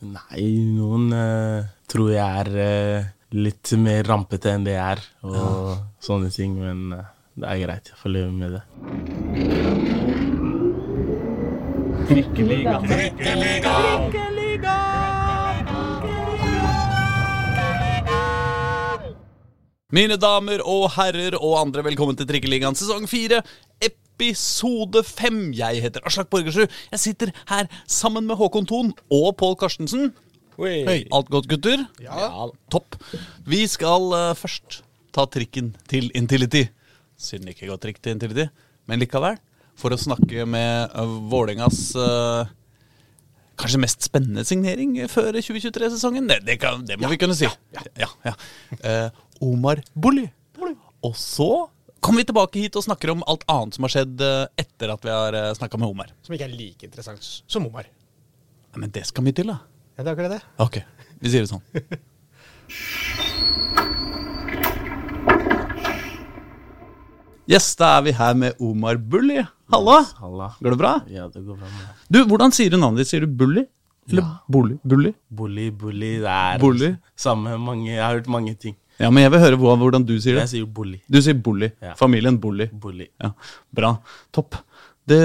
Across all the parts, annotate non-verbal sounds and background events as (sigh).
Nei, noen uh, tror jeg er uh, litt mer rampete enn det jeg er, og sånne ting. Men uh, det er greit. Jeg får leve med det. Mine damer og herrer og andre, velkommen til Trikkeligaen sesong 4, episode 5. Jeg heter Aslak Borgersrud. Jeg sitter her sammen med Håkon Thon og Pål Karstensen. Hey. Alt godt, gutter? Ja. Topp. Vi skal uh, først ta trikken til Intility. Synd det ikke går trikk til Intility, men likevel. For å snakke med uh, Vålerengas uh, kanskje mest spennende signering før 2023-sesongen. Det, det, det må vi kunne si. Ja, ja. Uh, Omar Bolli. Og så kommer vi tilbake hit og snakker om alt annet som har skjedd eh, etter at vi har uh, snakka med Omar. Som ikke er like interessant som Omar. Ja, men det skal vi til, da. Ja, det er akkurat det. Ok, vi sier det sånn. (laughs) Yes, da er vi her med Omar Bulli. Halla! Halla. Går det bra? Ja, det går bra med. Du, Hvordan sier du navnet ditt? Sier du Bulli? Eller Ja. Bulli? Bulli? Bulli, bulli det er Bully? samme mange Jeg har hørt mange ting. Ja, men jeg vil høre hvordan du sier det. Jeg sier bully. Du sier bully. Ja. Familien Bully. Bully. Ja, Bra. Topp. Det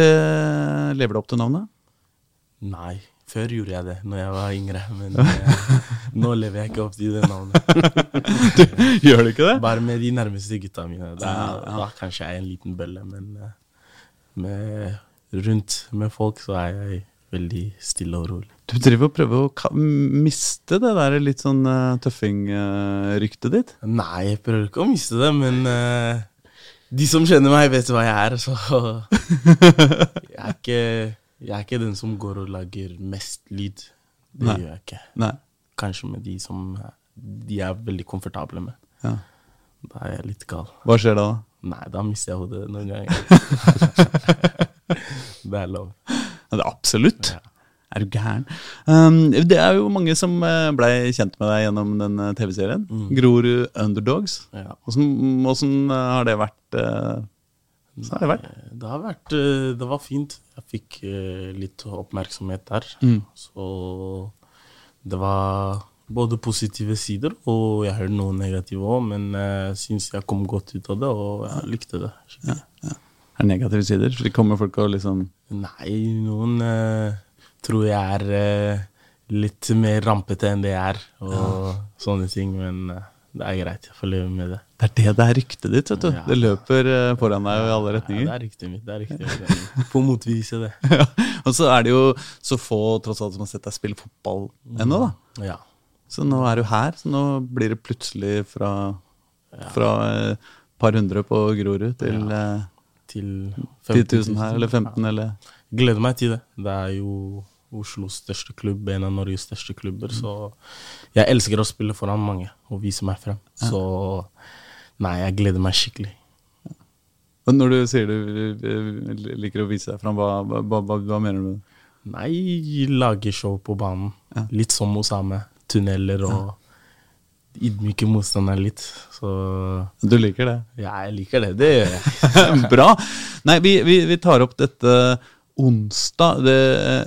Lever det opp til navnet? Nei, før gjorde jeg det når jeg var yngre, men jeg, (laughs) nå lever jeg ikke opp til det navnet. (laughs) Gjør du ikke det? Bare med de nærmeste gutta mine. Da, da kanskje jeg er en liten bølle, men eh, med, rundt med folk så er jeg veldig stille og rolig. Du driver og prøver å miste det der litt sånn uh, tøffing-ryktet ditt. Nei, jeg prøver ikke å miste det, men uh, de som kjenner meg, vet hva jeg er, så (laughs) jeg er, ikke, jeg er ikke den som går og lager mest lyd. Det Nei. gjør jeg ikke. Nei. Kanskje med de som de er veldig komfortable med. Ja. Da er jeg litt gal. Hva skjer da? Nei, da mister jeg hodet noen ganger. (laughs) det er lov. Ja, det absolutt. Ja. Er du gæren? Um, det er jo mange som uh, ble kjent med deg gjennom den uh, TV-serien. Grorud Underdogs. Ja. Åssen, uh, har det vært? Uh, Hvordan har det vært? Det har vært eh, Det var fint. Jeg fikk uh, litt oppmerksomhet der. Mm. Så det var både positive sider, og jeg hørte noen negative òg, men jeg syns jeg kom godt ut av det, og jeg likte det. skikkelig. Er negative sider? det kommer folk og liksom Nei, noen uh, tror jeg er uh, litt mer rampete enn det jeg er, og sånne ting, men uh, det er greit. Jeg får leve med det. Det er det det er ryktet ditt, vet du. Ja. Det løper foran deg i alle retninger. Ja, det er ryktet mitt. det er ryktet (laughs) mitt. På motvise det. Ja. Og så er det jo så få tross alt som har sett deg spille fotball ennå, da. Ja. Så nå er du her, så nå blir det plutselig fra, fra et par hundre på Grorud til eh, Til 10 000 her, eller 15 eller Gleder meg til det. Det er jo Oslos største klubb, en av Norges største klubber, så jeg elsker å spille foran mange og vise meg frem. Så nei, jeg gleder meg skikkelig. Og Når du sier du eh, liker å vise deg frem, hva, hva, hva, hva mener du med det? Nei, lage show på banen. Litt som Osame. Tunneler og ydmyke motstanderen litt. Så Du liker det? ja, jeg liker det. Det gjør jeg. (laughs) Bra. Nei, vi, vi, vi tar opp dette onsdag, det,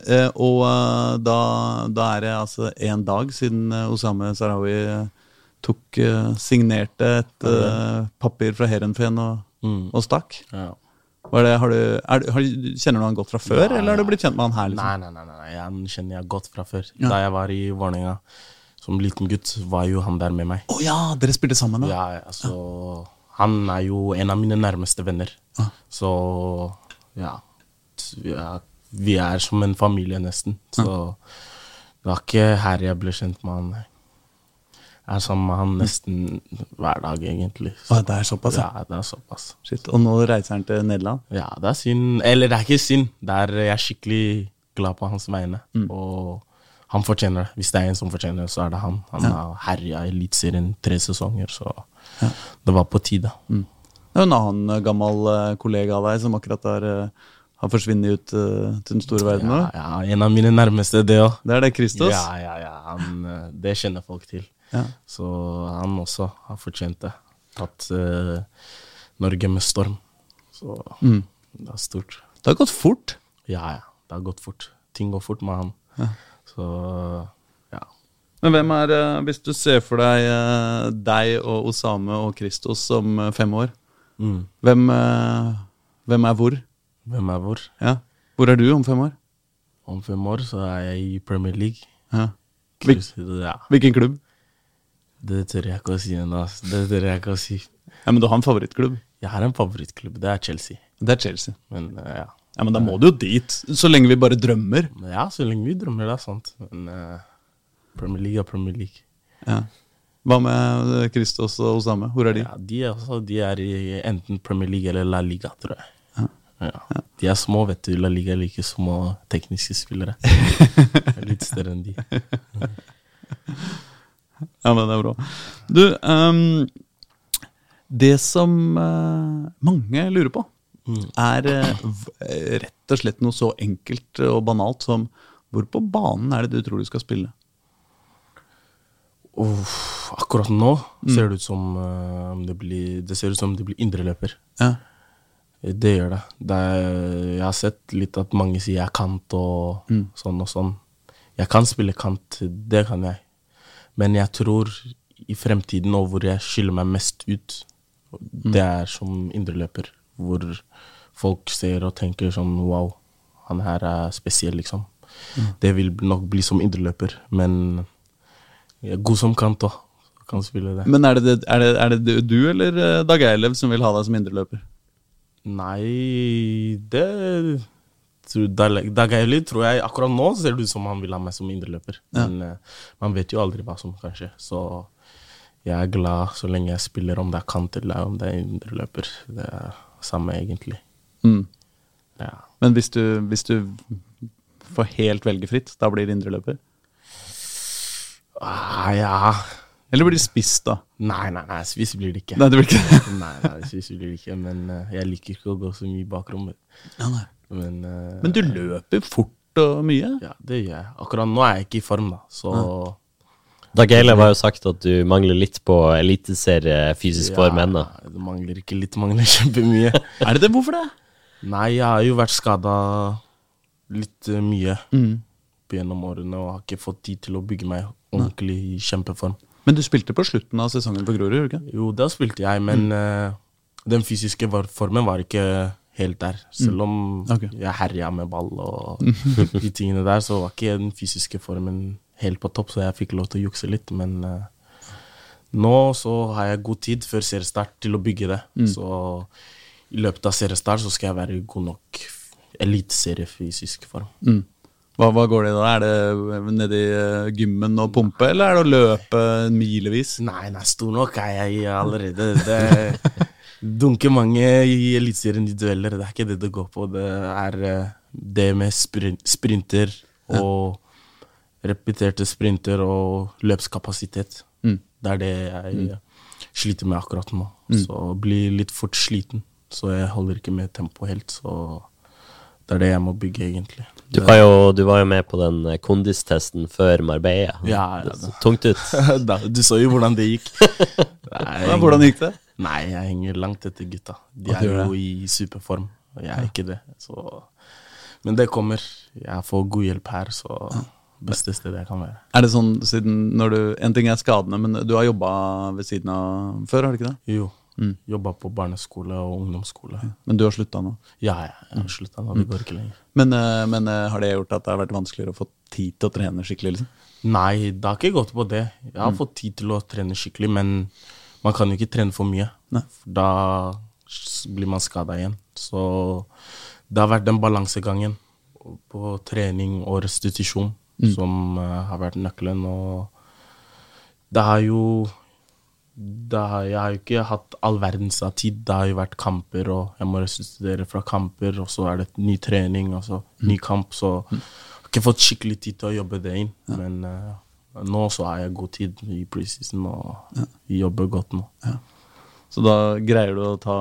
eh, og eh, da, da er det altså en dag siden eh, Osame Sarawi tok, signerte et eh, papir fra Heerenveen og, Mm. og stakk. Ja. Det, har du, er, har, kjenner du han godt fra før, Ja, eller har ja. du blitt kjent med han her? Liksom? Nei, nei, nei, nei, han kjenner jeg godt fra før. Ja. Da jeg var i Vålerenga som liten gutt, var jo han der med meg. Å ja, dere spilte sammen, da? Ja, altså, Han er jo en av mine nærmeste venner. Så ja, ja. vi er, som en familie, nesten. Så det var ikke her jeg ble kjent med han. Jeg er sammen med han nesten hver dag, egentlig. Å, det er såpass, ja. ja. det er såpass. Shit, Og nå reiser han til Nederland? Ja, det er synd. Eller det er ikke synd. Det er, jeg er skikkelig glad på hans vegne. Og han fortjener det. Hvis det er en som fortjener det, så er det han. Han har herja i Eliteserien tre sesonger, så det var på tide. Det er en annen eh, gammel eh, kollega av deg som akkurat har, eh, har forsvunnet ut uh, til den store verden. Ja, ja, en av mine nærmeste, det òg. Det er det Kristos. Ja, ja, ja. Han, det kjenner folk til. Ja. Så han også har fortjent det. Tatt uh, Norge med storm. Så Mm. det er stort. Det har gått fort. Ja, ja. Det har gått fort. Ting går fort med han. Så Men hvem er, eh, hvis du ser for deg eh, deg og Osame og Kristos om eh, fem år, Mm. hvem, hvem er hvor? Hvem er hvor? Ja. Hvor er du om fem år? Om fem år så er jeg i Premier League. Ja. Hvil- Ja, Hvilken klubb? det tør jeg ikke å si ennå. Det tør jeg ikke å si. Ja, Men du har en favorittklubb? Jeg har en favorittklubb, det er Chelsea. Det er Chelsea. Men ja. Ja, Men da må du jo dit, så lenge vi bare drømmer. Ja, så lenge vi drømmer, det er sant. Men uh, Premier League er Premier League. Ja. Hva med Christos og Osame? Hvor er de? Ja, de, er også, de er i enten Premier League eller La Liga, tror jeg. Ja. De er små, vet du. La Liga er like små tekniske spillere. (laughs) Litt større enn de. Ja, men det er bra. Du, um, det som uh, mange lurer på, er eh, eh, rett og slett noe så enkelt og banalt som hvor på banen er det du tror du skal spille? Oh, akkurat nå ser det ut som eh, det blir Det ser ut som det blir indreløper. Ja. Det gjør det. det er, jeg har sett litt at mange sier jeg er kant og sånn og sånn. Jeg kan spille kant, det kan jeg. Men jeg tror i fremtiden, og hvor jeg skiller meg mest ut, det er som indreløper. Hvor folk ser og tenker sånn wow, han her er spesiell, liksom. Det vil nok bli som indreløper, men jeg er god som kant òg. Kan spille det. Men er det, er det, er det du- eller eh, Dag Eilev som vil ha deg som indreløper? Nei, det Dag Eilev tror jeg akkurat nå ser det ut som han vil ha meg som indreløper. Men eh, man vet jo aldri hva som kan skje. Så jeg er glad så lenge jeg spiller, om det er kant eller om det er indreløper. Det er samme, egentlig. Mm. Ja. Men hvis du, hvis du får helt velge fritt, da blir det indreløper? Ah, ja Eller blir det spiss, da? Nei, nei, nei, spiss blir det ikke. Nei, det blir ikke. Nei, nei, spiss blir det ikke. Men uh, jeg liker ikke å gå så mye i bakrommet. Men, uh, Men du løper fort og mye? Ja, det gjør jeg. Akkurat nå er jeg ikke i form, da. Så Dag Eilev har jo sagt at du mangler litt på eliteserie fysisk form ennå. Det mangler ikke litt, mangler kjempemye. (laughs) Er det det? Hvorfor det? Nei, jeg har jo vært skada litt eh, mye Mm. gjennom årene og har ikke fått tid til å bygge meg ordentlig i kjempeform. Men du spilte på slutten av sesongen på Grorud, ikke? Jo, da spilte jeg, men eh, den fysiske formen var ikke helt der. Selv om Ok. jeg herja med ball og (laughs) de tingene der, så var ikke den fysiske formen helt på topp, så jeg fikk lov til å jukse litt. Men uh, nå så har jeg god tid før seriestart til å bygge det. Så i løpet av seriestart så skal jeg være god nok eliteseriefysisk form. Mm. Hva, hva går det i da? Er det nedi uh, gymmen og pumpe, eller er det å løpe milevis? Nei, nei, stor nok er jeg allerede. Det (laughs) dunker mange i Eliteserien i dueller. Det er ikke det det går på. Det er eh, det med sprin sprinter og repeterte sprinter og løpskapasitet. Mm. Det er det jeg sliter med akkurat nå. Så blir litt fort sliten. Så jeg holder ikke med tempo helt. Så det er det jeg må bygge, egentlig. Du var, jo, du var jo med på den eh, kondistesten før Marbella. Ja, ja, Det tungt ut. (laughs) da, du så jo hvordan det gikk. (laughs) Nei, hvordan gikk det? Nei, jeg henger langt etter gutta. De er jo i superform, og jeg er ikke det. Så. Men det kommer. Jeg får god hjelp her, så beste stedet jeg kan være. Er det sånn siden du En ting er skadene, men du har jobba ved siden av før, har du ikke det? Jo. Jobba på barneskole og ungdomsskole. Men du har slutta nå. Ja, jeg har slutta nå. Det går ikke lenger. Men, eh, men eh, har det gjort at det har vært vanskeligere å få tid til å trene skikkelig? liksom? Nei, det har ikke gått på det. Jeg har fått tid til å trene skikkelig, men man kan jo ikke trene for mye. Nei. Da blir man skada igjen. Så det har vært den balansegangen på trening og restitusjon som eh, har vært nøkkelen. Og det har jo det har, Jeg har jo ikke hatt all verdens av tid. Det har jo vært kamper, og jeg må restituere fra kamper, og så er det ny trening, og så ny kamp. Så jeg har ikke fått skikkelig tid til å jobbe det inn. Men uh, nå så har jeg god tid i preseason og jobber godt nå. Så da greier du å ta,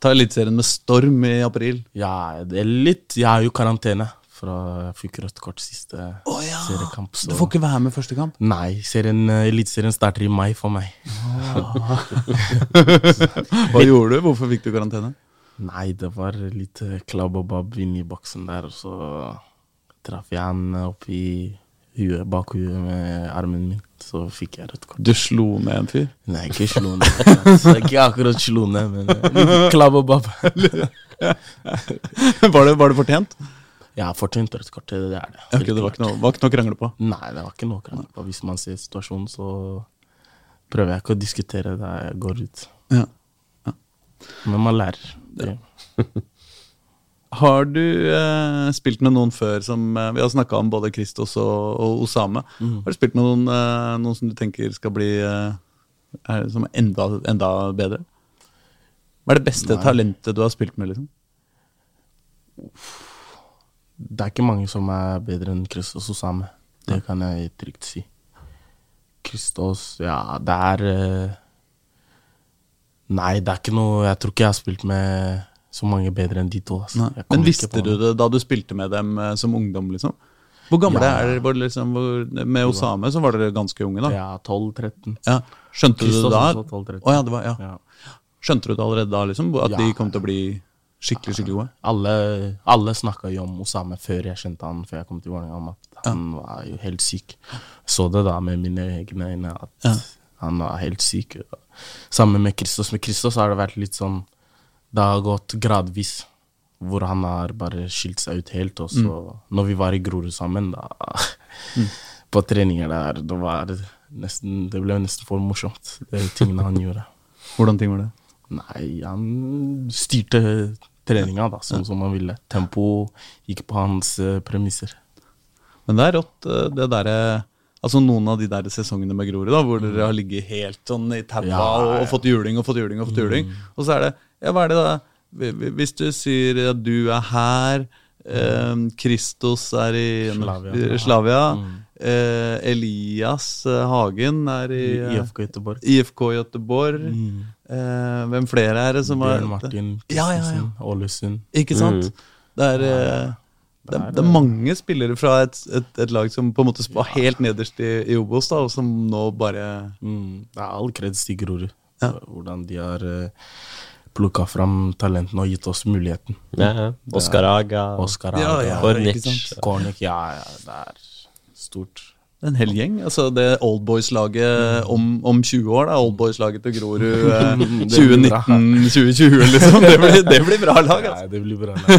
ta Eliteserien med storm i april? Ja, det er litt Jeg har jo karantene fra jeg fikk rødt kort siste seriekamp. Du får ikke være med første kamp? Nei, eh, Eliteserien starter i mai for meg. (laughs) Hva gjorde du? Hvorfor fikk du karantene? Nei, det var litt eh, klabb og babb inni boksen der, og så traff jeg han oppi huet, bak huet med armen min. Så fikk jeg rødt kort. Du slo ned en fyr? Nei, ikke slo ned. (laughs) Altså, ikke akkurat slo ned, men eh, litt klabb og babb. (laughs) var, det, var det fortjent? Ja, fortjent rødt kort. Det er det. Okay, det var ikke noe, var ikke noe å krangle på. Nei, det var ikke noe å krangle på. Hvis man ser situasjonen, så prøver jeg ikke å diskutere det jeg går ut. Ja. Men man lærer. Det. (laughs) Har du eh, spilt med noen før som eh, Vi har snakka om både Kristos og, og Osame. Mm. Har du spilt med noen, eh, noen som du tenker skal bli eh, er, som er enda, enda bedre? Hva er det beste Nei. talentet du har spilt med? liksom? Det er ikke mange som er bedre enn Kristos Osame. Det kan jeg trygt si. Christos ja, det er eh, Nei, det er ikke noe Jeg tror ikke jeg har spilt med så mange bedre enn de to. Altså. Men visste du det da du spilte med dem eh, som ungdom? liksom? Hvor gamle Ja. er dere? Liksom, med Osame så var dere ganske unge, da? Ja, 12-13. Ja. Skjønte du det da? også 12-13. Ja, det var, ja. Ja. Skjønte du det allerede da, liksom? At de kom til å bli skikkelig skikkelig gode? Alle, alle snakka jo om Osame før jeg kjente han, før jeg kom til Vålerenga, om at han var jo helt syk. Så det da med mine egne øyne, at Ja. han var helt syk. Sammen med Kristos. Med Kristos har det vært litt sånn Det har gått gradvis, hvor han har bare skilt seg ut helt. Og så, når vi var i Grorud sammen, da (laughs) På treninger der, det var nesten Det ble nesten for morsomt, de tingene han gjorde. Hvordan ting var det? Nei, han styrte treninga da, sånn som han ville. Tempo gikk på hans eh, premisser. Men det er rått, eh, det derre Altså Noen av de der sesongene med Grorud, da, hvor dere har ligget helt sånn i taua Ja, ja. og fått juling og fått juling og fått juling. Og så er det Ja, hva er det da? Hvi- hvi- Hvis du sier at du er her, eh, Kristos er i Slavia. ja. Slavia Mm. eh, Elias eh, Hagen er i IFK Göteborg. IFK Göteborg. Mm. Eh, hvem flere er det som Bjørn er Martin Ja, ja, ja. Ålesund. Ikke sant? Mm. Det er, eh, det, er, det er mange spillere fra et, et, et lag som på en måte var helt nederst i, i Obos, da, og som nå bare Mm. Det er all kreds til Grorud. Ja. Hvordan de har uh, plukka fram talentene og gitt oss muligheten. Ja, ja. Oskar Aga. Oscar Ja, ja, Kornic. Kornic, ja, ja, det er stort. En hel gjeng. altså Det Oldboys-laget om, om 20 år, da. Oldboys-laget til Grorud (laughs) eh, Det blir bra. 2019-2020, liksom. Det blir, det blir bra lag, altså. Nei, det blir bra. lag.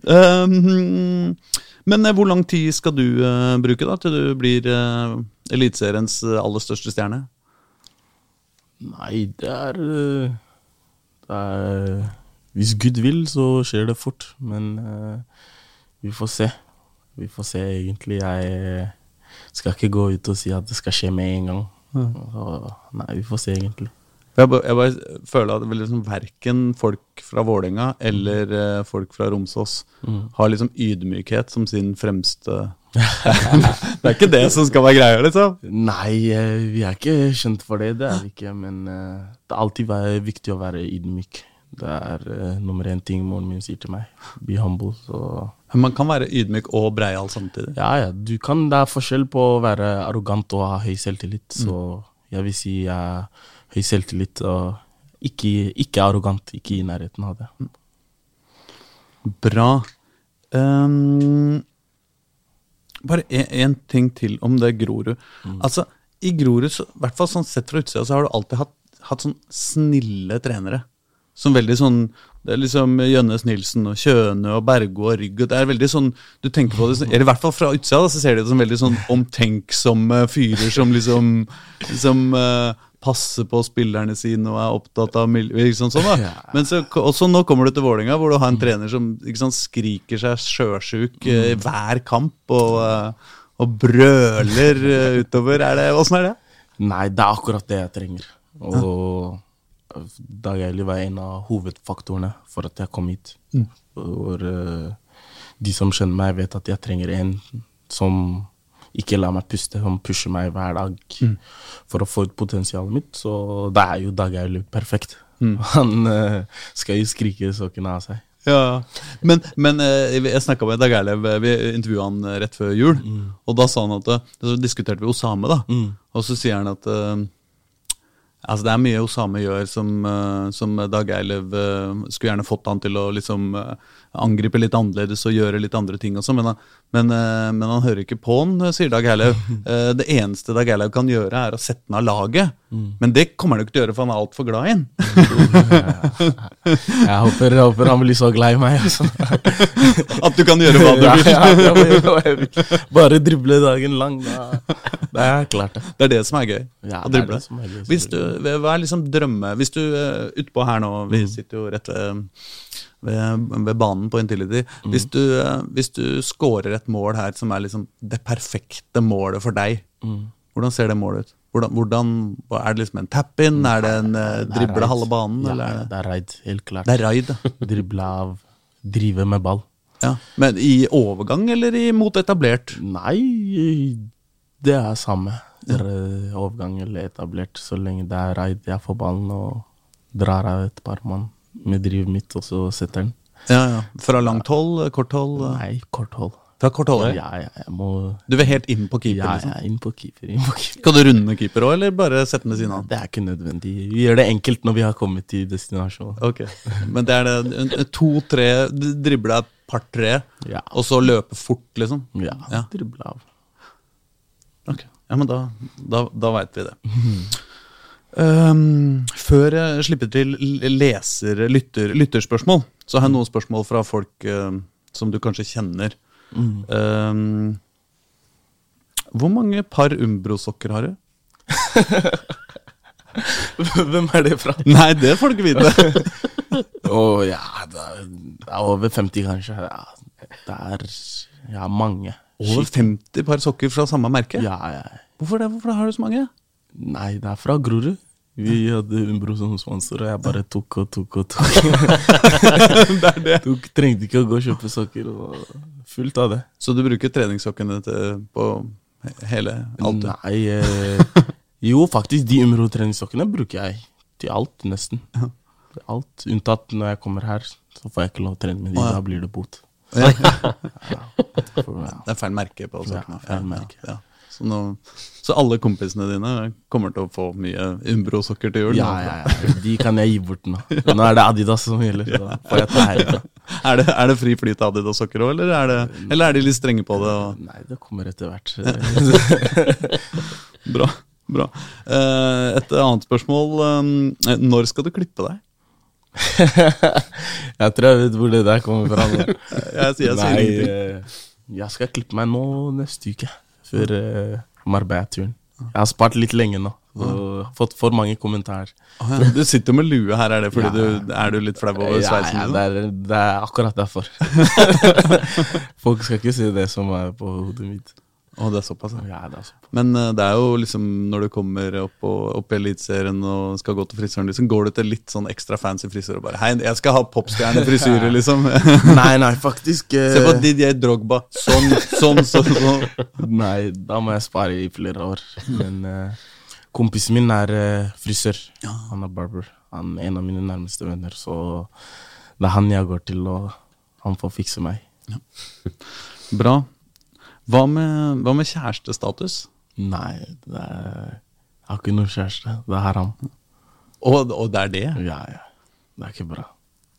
Um, (laughs) men eh, hvor lang tid skal du eh, bruke da til du blir uh, Eliteseriens eh, aller største stjerne? Nei, det er, eh, det er Hvis Gud vil, så skjer det fort. Men eh, vi får se. Vi får se, egentlig. Jeg skal ikke gå ut og si at det skal skje med en gang. Så, nei, vi får se, egentlig. Jeg, bare, jeg bare føler at liksom verken folk fra Vålerenga eller eh, folk fra Romsås Mm. har liksom ydmykhet som sin fremste (laughs) Det er ikke det som skal være greia, liksom. Nei, eh, vi er ikke kjent for det. Det er vi ikke. Men eh, det er alltid viktig å være ydmyk. Det er uh, nummer én ting moren min sier til meg. Be humble. Så Men man kan være ydmyk og breial samtidig. Ja, ja. Du kan, det er forskjell på å være arrogant og ha høy selvtillit. Så jeg vil si jeg har høy selvtillit og ikke, ikke arrogant. Ikke i nærheten av det. Bra. Um, bare én ting til om det Grorud. Altså, I Grorud, i hvert fall sånn sett fra utsida, så har du alltid hatt, hatt sånn snille trenere. Som veldig sånn Det er liksom Jønnes Nilsen og Kjøne og Bergo og Rygg. Det er veldig sånn Du tenker på det Eller i hvert fall fra utsida, da, så ser de det som veldig sånn omtenksomme fyrer som liksom liksom uh, passer på spillerne sine og er opptatt av sant, sånn, da. Men så, også nå kommer du til Vålinga hvor du har en trener som sant, skriker seg sjøsjuk uh, i hver kamp og, uh, og brøler uh, utover. Er det, Åssen er det? Nei, det er akkurat det jeg trenger. Og Dag Eili var en av hovedfaktorene for at jeg kom hit. Hvor uh, de som kjenner meg, vet at jeg trenger en som ikke lar meg puste, som pusher meg hver dag for å få ut potensialet mitt. Så da er jo Dag Eili perfekt. (laughs) Han uh, skal jo skrike sokkene av seg. Ja, Men, men eh, jeg snakka med Dag Eilev, eh, vi intervjua han eh, rett før jul. Og da sa han at eh, Så diskuterte vi Osame, da. Mm. Og så sier han at eh, Altså Det er mye Osame gjør som, eh, som Dag Eilev eh, skulle gjerne fått han til å liksom eh, angripe litt annerledes og gjøre litt andre ting også, men, han- Men, eh, men han hører ikke på han, eh, sier Dag Erlaug. (laughs) Eh, Det eneste Dag Herlaug kan gjøre, er å sette han av laget. Men det kommer han jo ikke til å gjøre, for han er altfor glad i han. (laughs) Jeg håper, jeg håper han blir så glad i meg. Altså. (laughs) At du kan gjøre hva du vil. ja, Bare drible dagen lang. Da er klart det. Det er det som er gøy. Ja, å drible. gøy, Hvis du, hva er liksom drømme Hvis du utpå her nå Vi sitter jo rett ved, ved, ved banen på Intility. Hvis du, eh, hvis du scorer et mål her som er liksom det perfekte målet for deg, hvordan ser det målet ut? Hvordan, hvordan, er det liksom en tap-in? Er det en er drible halve banen? Ja, eller er det, er raid, helt klart. det er raid, ja. (laughs) Drible av Drive med ball. ja. Men i overgang eller i, mot etablert? Nei, det er samme. Det er eh, overgang eller etablert. Så lenge det er raid, jeg får ballen og drar av et par mann med drivet mitt, og så setter den. Ja, ja. Fra langt hold? Kort hold? Nei, kort hold. Fra kort hold? Ja, ja, jeg må Du vil helt inn på keeper? Ja, liksom? ja, inn på keeper. Inn på keeper. Kan du runde keeper òg, eller bare sette den ved siden av? Det er ikke nødvendig. Vi gjør det enkelt når vi har kommet til destinasjonen. Ok, Men det er det to-tre Drible et par-tre, Ja. og så løpe fort, liksom? Ja, Ja. drible av. Ok, Ja, men da, da, da veit vi det. Um, før jeg slipper til leser, lytter, lytterspørsmål, så har jeg noen spørsmål fra folk uh, som du kanskje kjenner. Um, hvor mange par Umbro-sokker har du? (laughs) Hvem er det fra? Nei, det får du ikke vite. (laughs) Å ja, det er, det er over 50 kanskje. Ja, det er ja, mange. Over 50 par sokker fra samme merke? Ja, ja. Hvorfor det? Hvorfor har du så mange? Nei, det er fra Grorud. Vi hadde Umbro som sponsor, og jeg bare tok og tok og tok. (laughs) det er det. Tok, trengte ikke å gå og kjøpe sokker. Og fullt av det. Så du bruker treningssokkene på hele alt? Nei eh, Jo, faktisk, de Umbro treningssokkene bruker jeg til alt, nesten. Alt, Unntatt når jeg kommer her, så får jeg ikke lov å trene med de. Ja. Da blir det bot. Ja. Ja. Det er feil merke på Ja, sokkene. feil merke. Ja, ja. Så, nå, så alle kompisene dine kommer til å få mye Umbro-sokker til jul? Ja, ja, ja. De kan jeg gi bort nå. (laughs) Nå er det Adidas som gjelder. Så får jeg ta herfra. (laughs) Er, det, er det fri flyt av Adidas-sokker òg, eller, er det- eller er de litt strenge på det? Og, Nei, det kommer etter hvert. (laughs) bra. bra. Eh, et annet spørsmål. eh, når skal du klippe deg? Jeg tror jeg vet hvor det der kommer fra. Jeg, jeg sier Nei, eh, jeg skal klippe meg nå neste uke, før uh, Marbella-turen. Jeg har spart litt lenge nå, og fått for mange kommentarer. Ja. Du sitter jo med lue her, er det fordi Ja. du er du litt flau over Ja, sveisen? ja, ja det, er, det er akkurat derfor. (laughs) Folk skal ikke se det som er på hodet mitt. Å, det er såpass, ja. Ja, det er så. Men eh, det er jo liksom når du kommer opp, opp i Eliteserien og skal gå til frisøren, liksom, går du til litt sånn ekstra fancy frisør og bare Hei, jeg skal ha popstjernefrisyre, (laughs) liksom. Nei, nei, faktisk uh... (laughs) Se på Didier Drogba. Sånn, sånn, sånn. sånn. (laughs) Nei, da må jeg spare i flere år. Men uh, kompisen min er uh, frisør. Han er barber. Han er en av mine nærmeste venner, så det er han jeg går til, og han får fikse meg. Ja. Bra. Hva med, hva med kjærestestatus? Nei, det er, jeg har ikke noen kjæreste. Det er haram. Og, og det er det? Ja, ja. Det er ikke bra.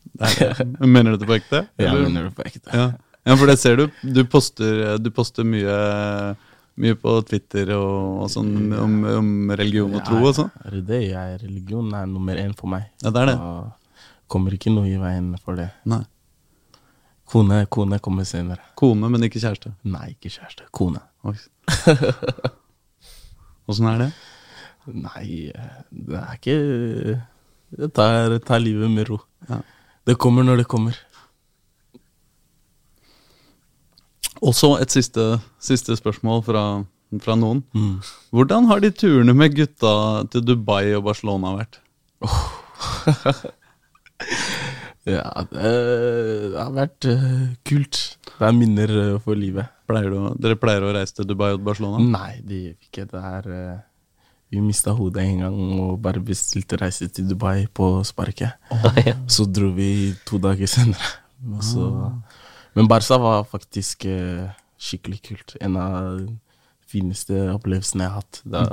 det, er det. (laughs) Mener du det på ekte? Jeg mener det på ekte. Ja. ja, for det ser du. Du poster, du poster mye, mye på Twitter og, og sånn om, om religion og tro og sånn. Ja, er det det? Jeg, religion er nummer én for meg. Ja, det er det. Da kommer ikke noe i veien for det. Nei. Kone, kone kommer senere. Kone, men ikke kjæreste. Nei, ikke kjæreste. Kone. Oi. (laughs) Åssen er det? Nei, det er ikke Jeg tar, tar livet med ro. Ja. Det kommer når det kommer. Og så et siste, siste spørsmål fra, fra noen. Mm. Hvordan har de turene med gutta til Dubai og Barcelona vært? (laughs) Ja, det, det har vært eh, kult. Det er minner eh, for livet. Pleier du, å- dere pleier å reise til Dubai og Barcelona? Nei, det gjør vi ikke. Det er eh, Vi mista hodet en gang og bare bestilte reise til Dubai på sparket. Så dro vi to dager senere. Og Så, Men Barca var faktisk eh, skikkelig kult. En av de fineste opplevelsene jeg har hatt. Da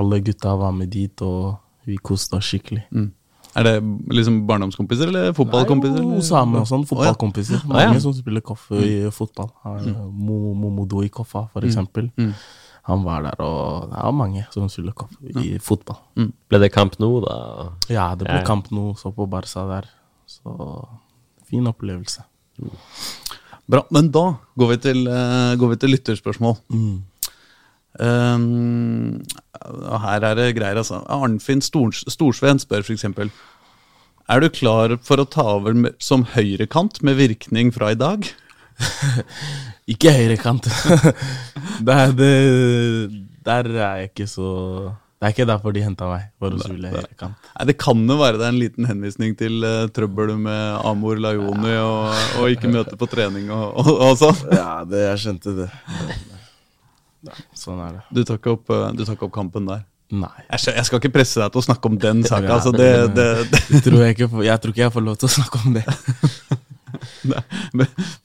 alle gutta var med dit, og vi koste oss skikkelig. Mm. Er det liksom barndomskompiser eller fotballkompiser? Nei, jo, samme og sånn, fotballkompiser. Oh, ja. Mange som spiller koffe i fotball. Har, Mo- Momodo i Koffa, for eksempel. Mm. Han var der, og det er mange som spiller koffe i fotball. Ble det kamp nå, da? Ja, det ble Ja. kamp nå, så på Barca der. Så fin opplevelse. Bra, men da går vi til, uh, går vi til lytterspørsmål. Mm. Um, her er det greier, altså. Arnfinn Stors, Storsveen spør f.eks.: Er du klar for å ta over med, som høyrekant med virkning fra i dag? (laughs) Ikke høyrekant. (laughs) det er det Der er jeg ikke så Det er ikke derfor de henta meg, for å spille høyrekant. Nei, Det kan jo være det er en liten henvisning til uh, trøbbel med Amor Lajoni og, og ikke møte på trening og, og, og sånn. Ja, det, jeg skjønte det. Ja, sånn er det. Du tar ikke opp, uh, du tar ikke opp kampen der. Nei. Jeg, skal ikke presse deg til å snakke om den saka. Ja, altså, det, det, det, tror, jeg, ikke, jeg tror ikke jeg får lov til å snakke om det. (laughs)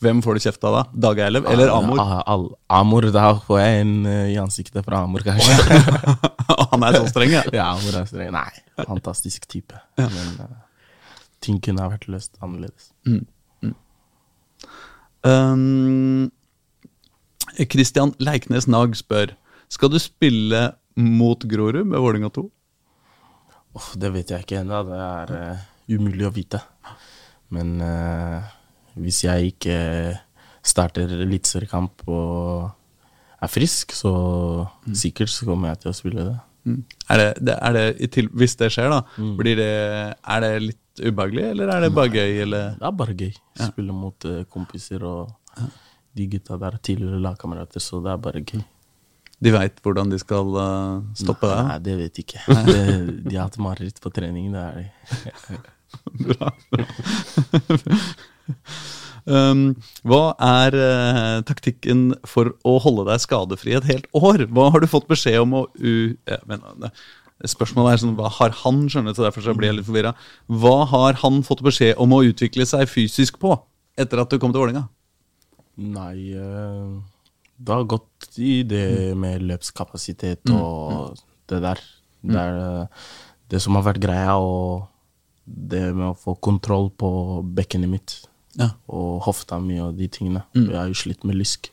hvem får du kjeft av da? Dag Eilev eller Amor? Ah, all- Amor, Da får jeg en eh, i ansiktet fra Amor, kanskje. (laughs) Han er så streng, ja. ja, Amor er streng. Nei, fantastisk type. Men uh, ting kunne ha vært løst annerledes. Um, Christian Leiknes Nag spør Skal du spille mot Grorud med Vålinga 2. Oh, det vet jeg ikke ennå. Det er uh, umulig å vite. Men uh, hvis jeg ikke starter eliteseriekamp og er frisk, så sikkert så kommer jeg til å spille det. Er det, det, er det, til, hvis det skjer, da, blir det, er det litt ubehagelig, eller er det bare gøy? Eller? Det er bare gøy. Spille mot eh, kompiser og de gutta der er tidligere lagkamerater, så det er bare gøy. De veit hvordan de skal uh, stoppe Nei, deg? det vet jeg ikke. Det, de har hatt mareritt på trening. Det er de. (laughs) Bra, bra. um, hva er uh, taktikken for å holde deg skadefri et helt år? Hva har du fått beskjed om å u... Ja, men, eh, spørsmålet er sånn, hva har han, skjønnet, så derfor så blir jeg litt forvirra. Hva har han fått beskjed om å utvikle seg fysisk på etter at du kom til Vålerenga? Nei, eh, det har gått i det med løpskapasitet og det der. Det er eh, det som har vært greia, og det med å få kontroll på bekkenet mitt. Ja. Og hofta mi og de tingene. Jeg har jo slitt med lysk.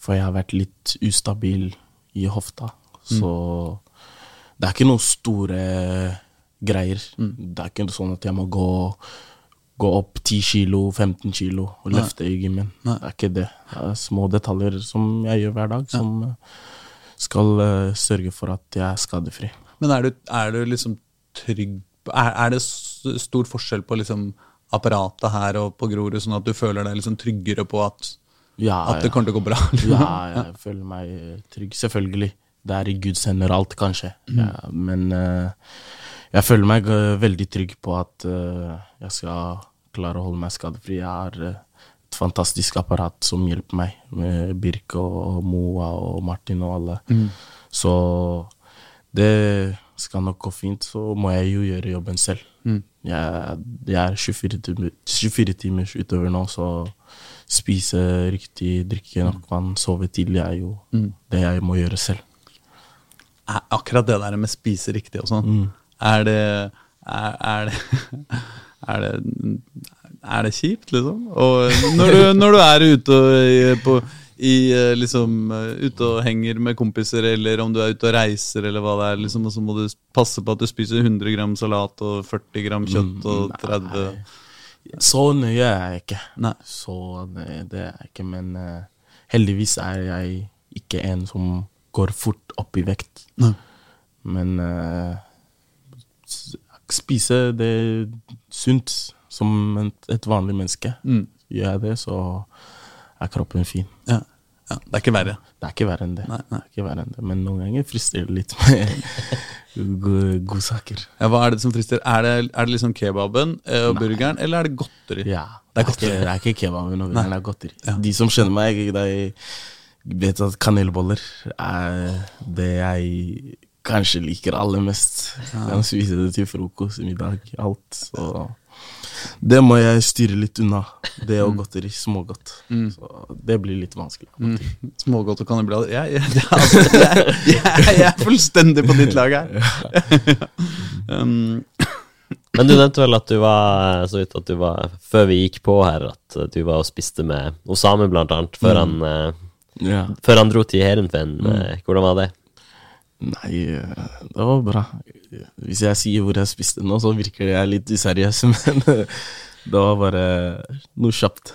For jeg har vært litt ustabil i hofta. Så det er ikke noen store greier. Det er ikke sånn at jeg må gå gå opp 10 kilo, 15 kilo og løfte i gymmen. Det er ikke det. Det er små detaljer som jeg gjør hver dag, som eh, skal uh, sørge for at jeg er skadefri. Men er du, er du liksom trygg er, er det stor forskjell på liksom apparatet her og på Grorud, sånn at du føler deg liksom tryggere på at, Ja, at det kommer til å gå bra? (laughs) ja, jeg føler meg eh, trygg. Selvfølgelig. Det er i Guds hender alt, kanskje. Ja, men eh, jeg føler meg eh, veldig trygg på at eh, jeg skal klare å holde meg skadefri. Jeg har eh, et fantastisk apparat som hjelper meg, med Birke og Moa og Martin og alle. Så det skal nok gå fint. Så må jeg jo gjøre jobben selv. Jeg, jeg er 24 timer, 24 timers utøver nå, så spise riktig, drikke nok vann, sove tidlig er jo det jeg må gjøre selv. Akkurat det der med spise riktig og sånn, er det er, er det (laughs) er det, er det kjipt, liksom? Og når du, når du er ute og, på, i, eh, liksom, eh, ute og henger med kompiser, eller om du er ute og reiser, eller hva det er, liksom, og så må du passe på at du spiser 100 gram salat og 40 gram kjøtt og 30 Så nøye er jeg ikke. Nei. Så nøye det er jeg ikke, men uh, heldigvis er jeg ikke en som går fort opp i vekt. Nei. Men s- spise det sunt som et, vanlig menneske. Mm. Gjør jeg det, så er kroppen fin. Ja. ja. Det er ikke verre. Det er ikke verre enn det. Nei, nei. Det er ikke verre enn det. Men noen ganger frister det litt med (laughs) godsaker. Ja, hva er det som frister? Er det, er det liksom kebaben eh, og burgeren, eller er det godteri? Ja. Det er Det er, ikke, det er ikke kebaben og burgeren, det er godteri. Ja. De som kjenner meg, de vet at kanelboller er det jeg kanskje liker aller mest. Jeg spiser spise det til frokost, middag, alt. Så det må jeg styre litt unna. Det og godteri, smågodt. Så det blir litt vanskelig. Mm. Smågodt og kanelblader. (laughs) Jeg, jeg, det (laughs) jeg, jeg, jeg er fullstendig på ditt lag her. (laughs) um, Men du nevnte vel at du var så vidt at du var Før vi gikk på her, at du var og spiste med Osame, blant annet, før, han, uh, yeah. før han dro til Heerenveen. Mm. Hvordan var det? Nei, eh, det var bra. Hvis jeg sier hvor jeg spiste nå, så virker jeg litt useriøs, (laughs) men eh, det var bare noe kjapt.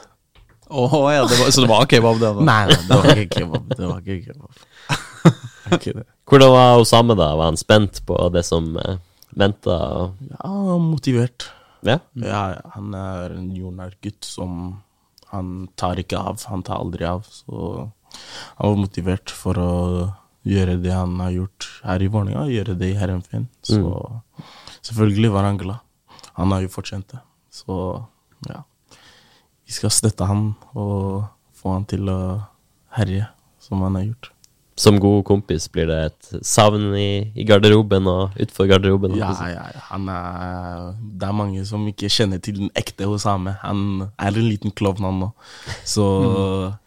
Oh, ja, det var, så det var kebab, det? da? Nei, nei, det var ikke kebab. Det var ikke kebab. Ikke det. Hvordan var Osame da? Var han spent på det som uh, venta? Ja, motivert. Ja? Ja, ja, han er en jordnær gutt som Han tar ikke av. Han tar aldri av. Så han var motivert for å gjøre det han har gjort her i Vålerenga, gjøre det i Herrenfinn. Så selvfølgelig var han glad. Han har jo fortjent det. Så ja. Vi skal støtte han og få han til å herje, som han har gjort. Som god kompis blir det et savn i, i garderoben og utenfor garderoben? Ja, ja, ja. Han er, det er mange som ikke kjenner til den ekte Osame. Han er en liten klovn, han nå. Så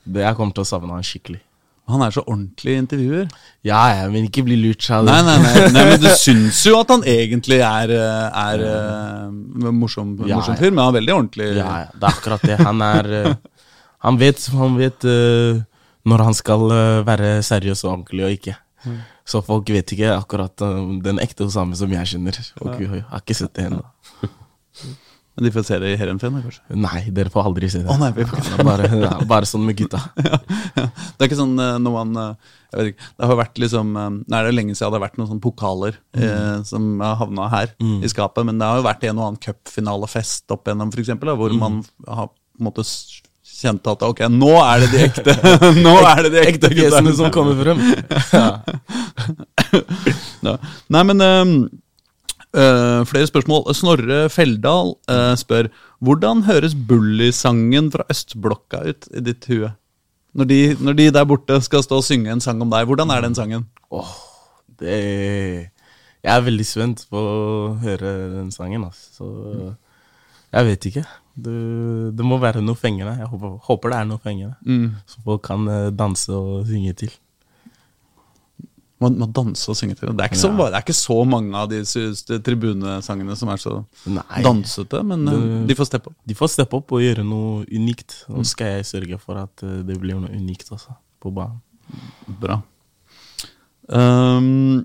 det jeg kommer til å savne han skikkelig. Han er så ordentlig intervjuer. Ja, jeg vil ikke bli lurt. sa du. Nei, nei, nei, (laughs) nei, men du syns jo at han egentlig er, eh, er eh, morsom, Ja, morsom fyr, men han er veldig ordentlig. Ja, ja, det er akkurat det. Han er eh, Han vet, han vet når han skal være seriøs og ordentlig og ikke. Så folk vet ikke akkurat den ekte Osame som jeg kjenner. Og har ikke sett det ennå. (laughs) Men de får se det i Heerenveen, da, kanskje. Nei, dere får aldri se det. Å, nei, vi får ikke Det bare, ja, bare sånn med gutta. (laughs) ja. Det er ikke sånn noe når man eh, Jeg vet ikke, det har vært liksom eh, Nei, det er lenge siden det har vært noen sånne pokaler eh, som har havna her i skapet, men det har jo vært en og annen cupfinalefest opp igjennom, for eksempel, mm. hvor man har på en måte s- kjent at ok, nå er det de ekte (laughs) (laughs) Nå er det de ekte fjesene som kommer frem. Ja. Ja. Nei, men eh, flere spørsmål. Snorre Feldal uh, spør hvordan høres Bully-sangen fra Østblokka ut i ditt hue? Når de, når de der borte skal stå og synge en sang om deg, hvordan er den sangen? Åh, det Jeg er veldig spent på å høre den sangen, altså. Så jeg vet ikke. Det, det må være noe fengende. Jeg håper, håper det er noe fengende. Så folk kan eh, danse og synge til. Man, man danse og synge til det. Det er, så, det er ikke så mange av de tribunesangene som er så Nei. dansete, men eh, Det- de får steppe opp. De får steppe opp og gjøre noe unikt. Nå skal jeg sørge for at eh, det blir noe unikt også, på banen. Bra. Um,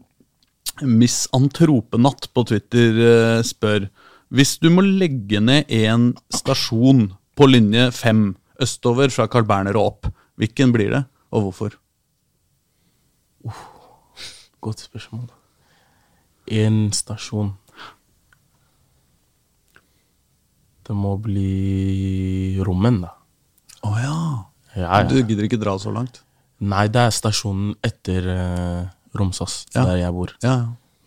Miss Antropenatt på Twitter eh, spør Hvis du må legge ned en stasjon på linje 5 østover fra Carl Berner og opp, hvilken blir det, og hvorfor? Godt spørsmål. En stasjon. Det må bli Rommen, da. Å ja. Ja, Du gidder ikke dra så langt? Nei, det er stasjonen etter uh, Romsås, Ja. der jeg bor. Ja,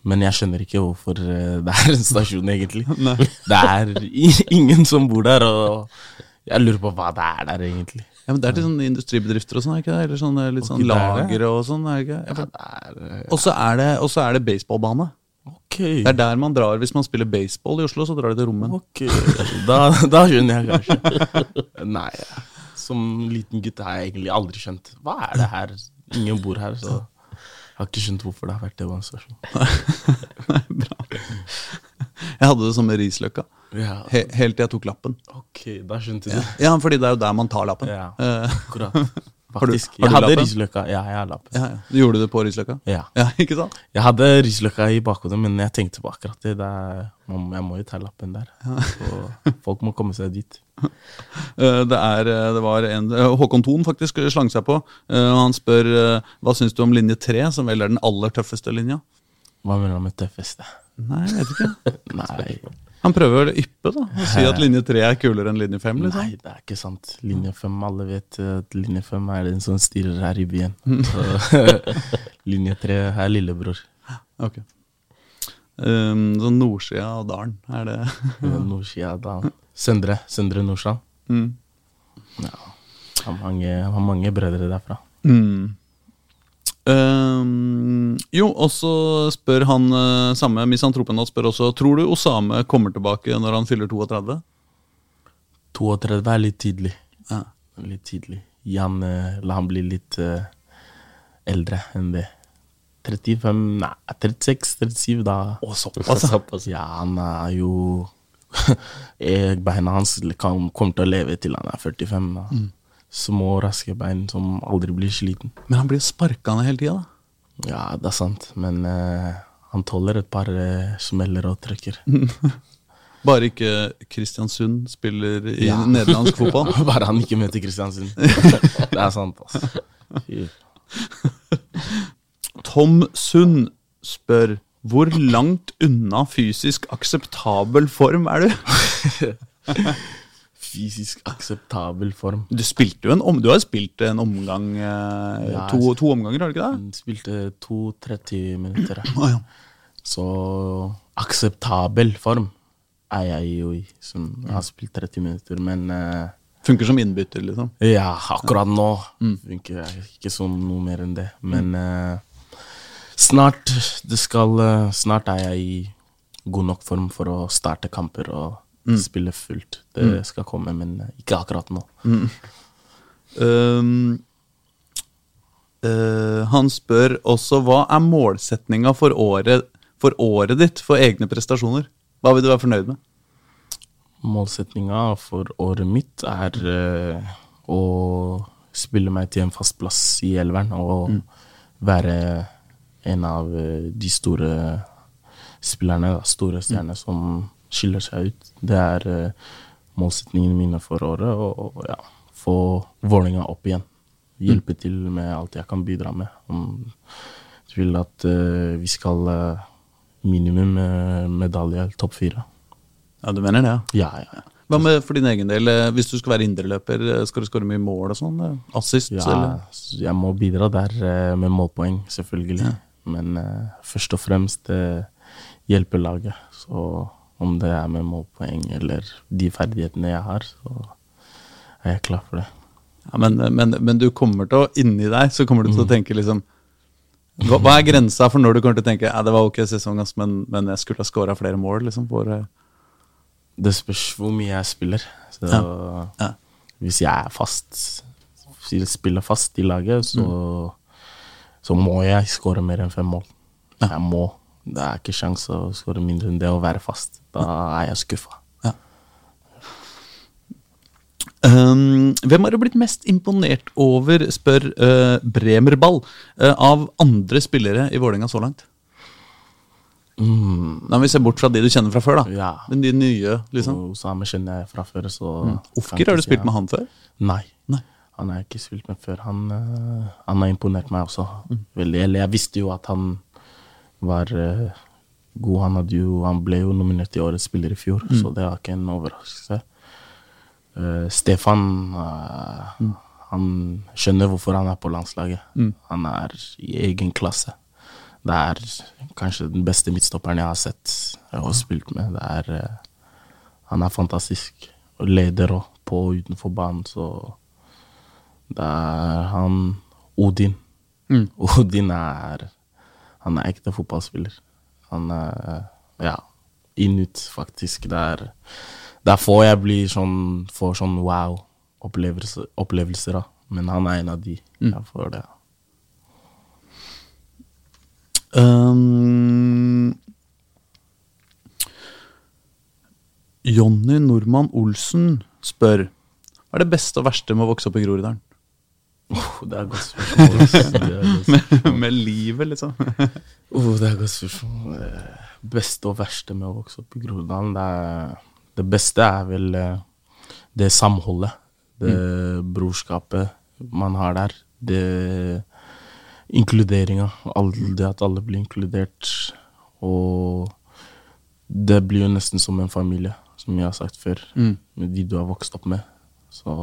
Men jeg skjønner ikke hvorfor uh, (laughs) det er en stasjon, egentlig. Det er ingen som bor der, og jeg lurer på hva det er der, egentlig. Ja, men Det er til sånne industribedrifter og sånn, er ikke det? Eller sånne, litt sånn er lagre og sånn, er ikke? det? Ja, eh, Og så er, det- er det baseballbane. ok. Det er der man drar hvis man spiller baseball i Oslo, så drar de til Rommen. Ok, da, da skjønner jeg kanskje. Nei, som liten gutt har jeg egentlig aldri skjønt. Hva er det her? Ingen bor her, så jeg har ikke skjønt hvorfor det har vært demonstrasjon. (laughs) Jeg hadde det som med Risløkka. Ja, He helt til jeg tok lappen. ok, da skjønte du. Ja, fordi det er jo der man tar lappen. Ja, Eh, (laughs) akkurat. Har du- Faktisk. har du Jeg hadde risløkka. Ja, jeg har lappen. ja, ja. Du gjorde det på Risløkka? Ja. Ja, (laughs) ikke sant? Jeg hadde risløkka i bakhodet, men jeg tenkte på akkurat det. det er, jeg må jo ta lappen der. Så folk må komme seg dit. (laughs) Eh, Det, er, eh, det var en eh, Håkon Thon faktisk slang seg på. Han spør hva syns du om linje 3, som vel er den aller tøffeste linja? Hva mener du med tøffeste? Nei, jeg vet ikke. (laughs) Nei, Han prøver å yppe, da. Og si at linje 3 er kulere enn linje 5. Liksom. Nei, det er ikke sant. Linje 5, alle vet at linje 5 er den som styrer her i byen. (laughs) Linje 3 er lillebror. Ok. Um, så nordsida av dalen, er det Nordsida da. Søndre. Søndre Nordstrand. mm. Ja. Har mange, har mange brødre derfra. Mm. Um, jo, og så spør han uh, samme misantropen spør også Tror du Osame kommer tilbake når han fyller 32? 32 er litt tidlig. Ja. Litt tidlig. Jan, eh, la han bli litt uh, eldre enn det. 35 Nei, 36-37, da. Å, såpass. (laughs) Såpass. Ja, han er jo (laughs) eh, Beina hans kommer til å leve til han er 45. Da. Mm. Små, raske bein som aldri blir sliten. Men han blir jo sparka ned hele tida, da. Ja, det er sant, men uh, han tåler et par uh, smeller og trøkker. (laughs) Bare ikke Kristiansund spiller i Ja. nederlandsk fotball. (laughs) Bare han ikke møter Kristiansund. (laughs) det er sant, altså. Tom Sund spør hvor langt unna fysisk akseptabel form er du? Fysisk akseptabel form. Du spilte jo en om, du har spilt en omgang eh, Ja, to, to omganger, har du ikke det? Han spilte to 30 minutter. (clears throat) Ja. Så akseptabel form er jeg jo i, som har spilt 30 minutter. Men eh, Funker som innbytter, liksom. ja, akkurat nå funker jeg ikke som noe mer enn det. Men eh, snart det skal Snart er jeg i god nok form for å starte kamper og spille fullt. Det skal komme, men ikke akkurat nå. Um, uh, han spør også hva er målsetninga for året, for året ditt for egne prestasjoner? Hva vil du være fornøyd med? Målsetninga for året mitt er uh, å spille meg til en fast plass i elveren og være en av eh, de store spillerne, store stjernene, som skiller seg ut. Det er uh, målsetningene mine for året. Og, og ja, få Vålerenga opp igjen. Hjelpe til med alt jeg kan bidra med. Om jeg vil at uh, vi skal uh, minimum uh, medalje, topp fire. Ja, du mener det, ja. Ja, ja. Hva med for din egen del? eh, Hvis du skal være indreløper, eh, skal du skåre mye mål og sånn? eh, Assist? Ja, eller? jeg må bidra der eh, med målpoeng, selvfølgelig. Men eh, først og fremst eh, hjelpe laget. Så om det er med målpoeng eller de ferdighetene jeg har, så er jeg klar for det. Ja, men, men, men du kommer til å, inni deg, så kommer du til å tenke liksom hva, hva er grensa for når du kommer til å tenke ja, det var ok sesong, men, men jeg skulle ha scora flere mål? liksom, for, eh, Det spørs hvor mye jeg spiller. Så Ja. hvis jeg er fast, spiller fast i laget, så, så må jeg skåre mer enn fem mål. Jeg må. Det er ikke sjans å skåre mindre enn det å være fast. Da er jeg skuffa. Um, hvem har du blitt mest imponert over, spør uh, Bremerball, uh, av andre spillere i Vålerenga så langt? Mm, må vi se bort fra de du kjenner fra før, da. ja. Men de nye, liksom. Og Osame kjenner jeg fra før, så Ofker, har du spilt med han før? Nei. Nei. Han har jeg ikke spilt med før. Han, uh, han har imponert meg også. Veldig. Eller jeg visste jo at han var eh, god. Han, jo, han ble jo nominert til Årets spiller i fjor, så det var ikke en overraskelse. Uh, Stefan eh, Han skjønner hvorfor han er på landslaget. Han er i egen klasse. Det er kanskje den beste midtstopperen jeg har sett og spilt med. Det er, uh, han er fantastisk. Og leder òg, på og utenfor banen, så det er han Odin. (laughs) Odin er Han er ekte fotballspiller. Han er Ja, inn-ut, faktisk. Det er, det er få jeg blir sånn får sånn wow-opplevelser, opplevelser av. Men han er en av de. Jeg får det. Um, Jonny Normann Olsen spør Hva er det beste og verste med å vokse opp i Groruddalen? Oh, det er godt spørsmål. (laughs) med, med livet, liksom. (laughs) Oh, det er godt spørsmål. Eh, Beste og verste med å vokse opp i Groruddalen, det, det beste er vel eh, det samholdet. Det brorskapet man har der. Det inkluderinga. Det at alle blir inkludert. Og det blir jo nesten som en familie, som jeg har sagt før. Med de du har vokst opp med. Så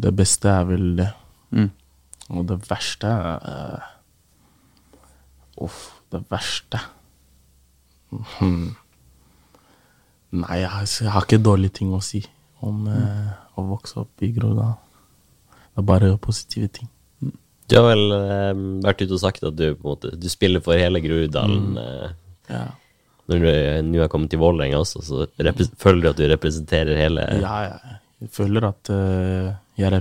det beste er vel det. Mm. Og det verste er Uff, det verste hmm. Nei, jeg, har- jeg har ikke dårlige ting å si om eh, å vokse opp i Groruddalen. Det er bare positive ting. Du har vel uh, vært ute og sagt at du måte Du spiller for hele Groruddalen. eh, Ja, når du eh, nå har kommet til Vålerenga også, så føler du at du representerer hele ja, ja. Jeg føler at eh, jeg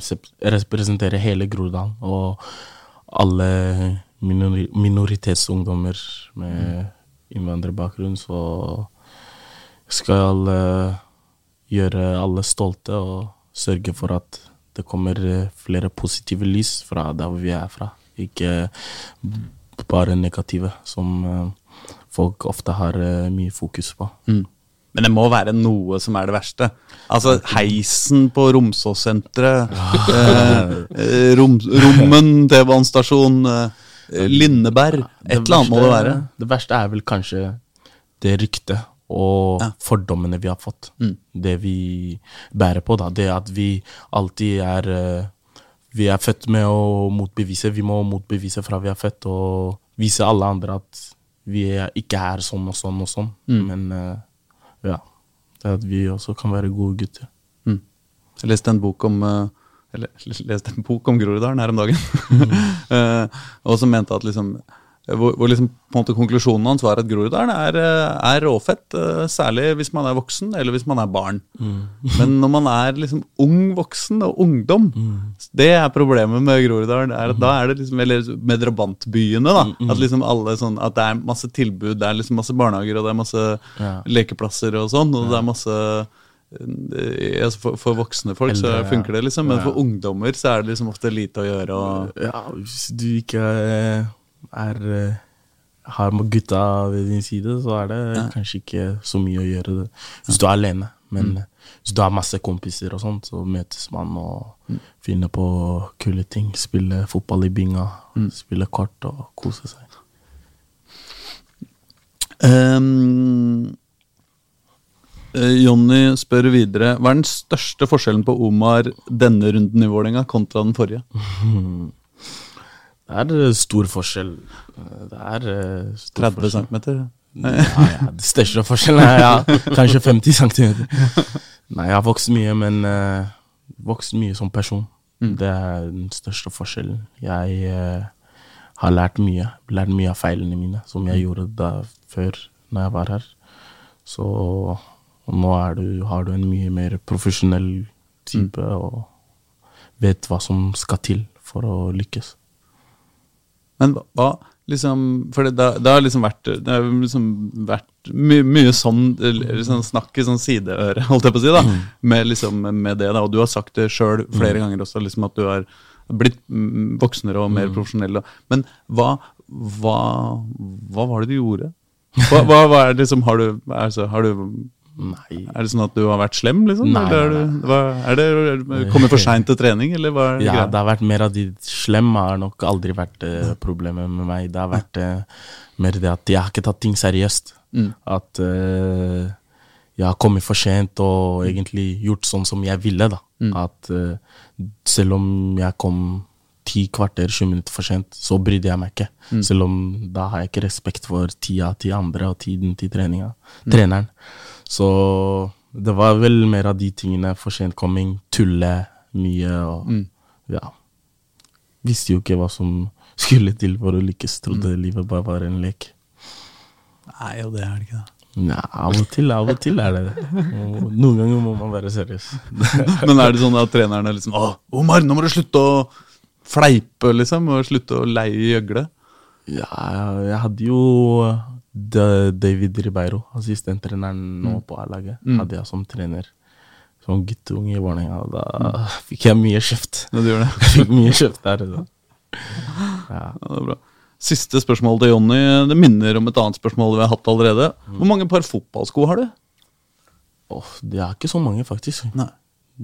representerer hele Groruddalen og alle minori minoritetsungdommer med innvandrerbakgrunn, så skal gjøre alle stolte og sørge for at det kommer flere positive lys fra der vi er fra. Ikke bare negative, som eh, folk ofte har eh, mye fokus på. Men det må være noe som er det verste. Altså heisen på Romsåssenteret, eh, eh, rom, Rommen T-banestasjon, eh, Lindeberg Et eller annet må det være. Det verste er vel kanskje det ryktet og fordommene vi har fått. Mm. Det vi bærer på, da. Det at vi alltid er eh, Vi er født med å motbevise. Vi må motbevise fra vi er født, og vise alle andre at vi ikke er sånn og sånn og sånn. Mm. Men eh, ja. Det er at vi også kan være gode gutter. Jeg leste en bok om eh, eller, (laughs) leste en bok om Groruddalen her om dagen. (laughs) Eh, og som mente at liksom hvor, hvor liksom måte konklusjonen hans var at Groruddalen er, eh, er råfett. eh, Særlig hvis man er voksen, eller hvis man er barn. Men når man er liksom ung voksen og ungdom, det er problemet med Groruddalen. Er at Da er det liksom, eller med drabantbyene, da. At liksom alle sånn, at det er masse tilbud, det er liksom masse barnehager og det er masse Ja. lekeplasser og sånn. Og det er masse eh, altså for, for voksne folk så Eldre, ja. funker det, liksom, men Ja. for ungdommer så er det liksom ofte lite å gjøre. Og, Ja, hvis du ikke er eh, har gutta ved din side, så er det kanskje ikke så mye å gjøre det. hvis du er alene. Men mm. hvis du har masse kompiser og sånt, så møtes man og finner på kule ting. Spille fotball i binga, spille kort og kose seg. Eh, Jonny spør videre Hva er den største forskjellen på Omar denne runden i Vålerenga kontra den forrige? (laughs) Det er stor forskjell. Det er eh, stor 30 cm? Nei, ja, det største forskjellen er ja, kanskje 50 cm. Nei, jeg har vokst mye, men uh, vokst mye som person. Det er den største forskjellen. Jeg uh, har lært mye. Lært mye av feilene mine, som jeg gjorde da før, når jeg var her. Så nå du, har du en mye mer profesjonell type og vet hva som skal til for å lykkes. Men hva, liksom For det, det, det har liksom vært Det har liksom vært my, mye sånn, sånn snakk i sånn sideøre, holdt jeg på å si, da. Med, liksom, med det, da. Og du har sagt det sjøl flere ganger også, liksom at du har blitt mm, voksnere og mer profesjonell. og- Men hva, hva, hva var det du gjorde? Hva, hva, hva er det som Har du, altså, har du Nei, Er det sånn at du har vært slem, liksom? Nei, eller er, du, hva, er det det kommet for seint til trening, eller hva er Ja, greit? det har vært mer av de slemme har nok aldri vært eh, problemet med meg. Det har vært eh, mer det at jeg har ikke tatt ting seriøst. At eh, jeg har kommet for sent og egentlig gjort sånn som jeg ville. da. At eh, selv om jeg kom ti kvarter, 20 minutter for sent, så brydde jeg meg ikke. Selv om da har jeg ikke respekt for tida til andre og tiden til treninga. treneren. Så det var vel mer av de tingene. For sentkomming, tulle mye og ja. Visste jo ikke hva som skulle til for å lykkes. Trodde livet bare var en lek. Nei, og det er det ikke, da. Nei, av og til, av og til er det det. Noen ganger må man være seriøs. (laughs) Men er det sånn at trenerne liksom Å, Omar, nå må du slutte å fleipe, liksom, og slutte å leie gjøgle? Ja, jeg hadde jo David Ribeiro, assistenttreneren nå på A-laget, hadde jeg som trener. Som guttunge i Vålerenga. Da fikk jeg mye kjeft. Ja, du gjør (laughs) det. Jeg fikk mye kjeft der. Da. (laughs) Ja. Ja, det er bra. Siste spørsmål til Jonny. Det minner om et annet spørsmål vi har hatt allerede. Hvor mange par fotballsko har du? Åh, det er ikke så mange, faktisk. Nei.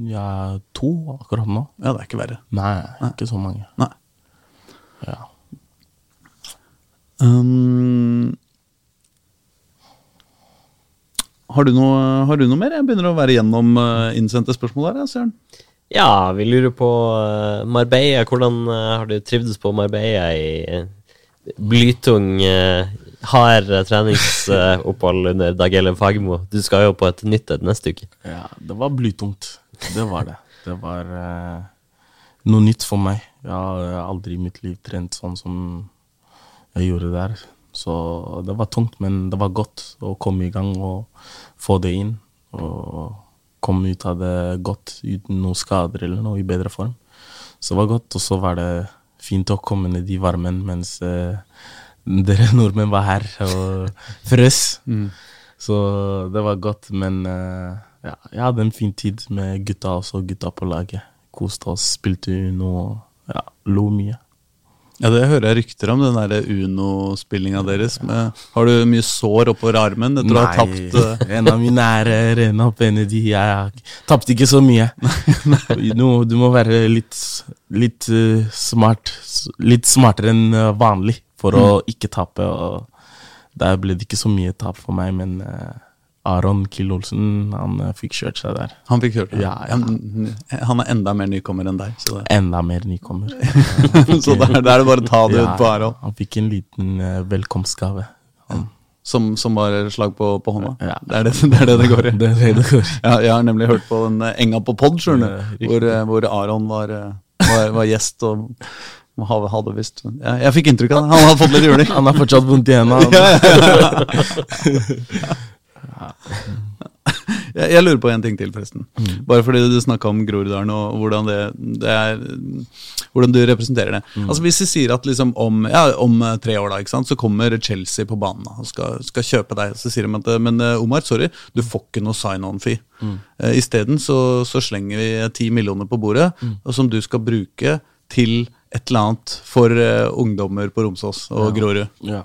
Jeg er to akkurat nå. Ja, det er ikke verre. Nei, ikke så mange. Nei. Ja. Um, har, du noe, har du noe mer? Jeg begynner å være gjennom uh, innsendte spørsmål her. Søren. Ja, vi lurer på eh, Marbella. Hvordan eh, har du trivdes på Marbella i eh, blytung, hard eh, treningsopphold (laughs) under Dag Ellen Fagermo? Du skal jo på et nytt et neste uke. Ja, det var blytungt. Det var det. Det var eh, noe nytt for meg. Jeg har aldri i mitt liv trent sånn som jeg gjorde der. Så det var tungt, men det var godt å komme i gang og få det inn. Og komme ut av det godt uten noen skader eller noe, i bedre form. Så det var godt. Og så var det fint å komme ned i varmen mens eh, dere nordmenn var her og frøs. Så det var godt, men eh, ja, jeg hadde en fin tid med gutta også, gutta på laget. Koste oss, spilte Uno og ja, lo mye. Ja, Det hører jeg rykter om, den Uno-spillinga deres. Med, har du mye sår oppover armen etter å ha tapt eh, en av mine er en Rena Benedi. Jeg tapte ikke så mye. (laughs) Nå, du må være litt, litt eh, smart. Litt smartere enn eh, vanlig for å ikke tape. Og der ble det ikke så mye tap for meg, men eh, Aron Kill Olsen, han eh, fikk kjørt seg der. Han fikk kjørt. Ja, ja. Han, han er enda mer nykommer enn deg. Enda mer nykommer. (laughs) så der, der er det bare å ta det ut på Aron. han fikk en liten eh, velkomstgave. Han, Som, som var slag på, på hånda. Ja. Det, er det, det er det det går i. (laughs) det det går i. Ja, jeg har nemlig hørt på den eh, Enga på pod, Ja. Hvor, hvor Aron var, var, var gjest og hadde visst ja, Jeg fikk inntrykk av det. Han har fått litt juling. Han har fortsatt vondt i hendene. (laughs) Jeg, jeg lurer på en ting til, forresten. Bare fordi du snakka om Groruddalen og hvordan, det, det er, hvordan du representerer det. Altså Hvis vi sier at liksom om, ja, om eh, tre år da, sant, så kommer Chelsea på banen og skal, skal kjøpe deg. Så sier de at eh, men eh, Omar, sorry, du får ikke noe sign-on-fee. Mm. Isteden så, så slenger vi ti millioner på bordet, og som du skal bruke til et eller annet for uh, ungdommer på Romsås og Grorud. Ja.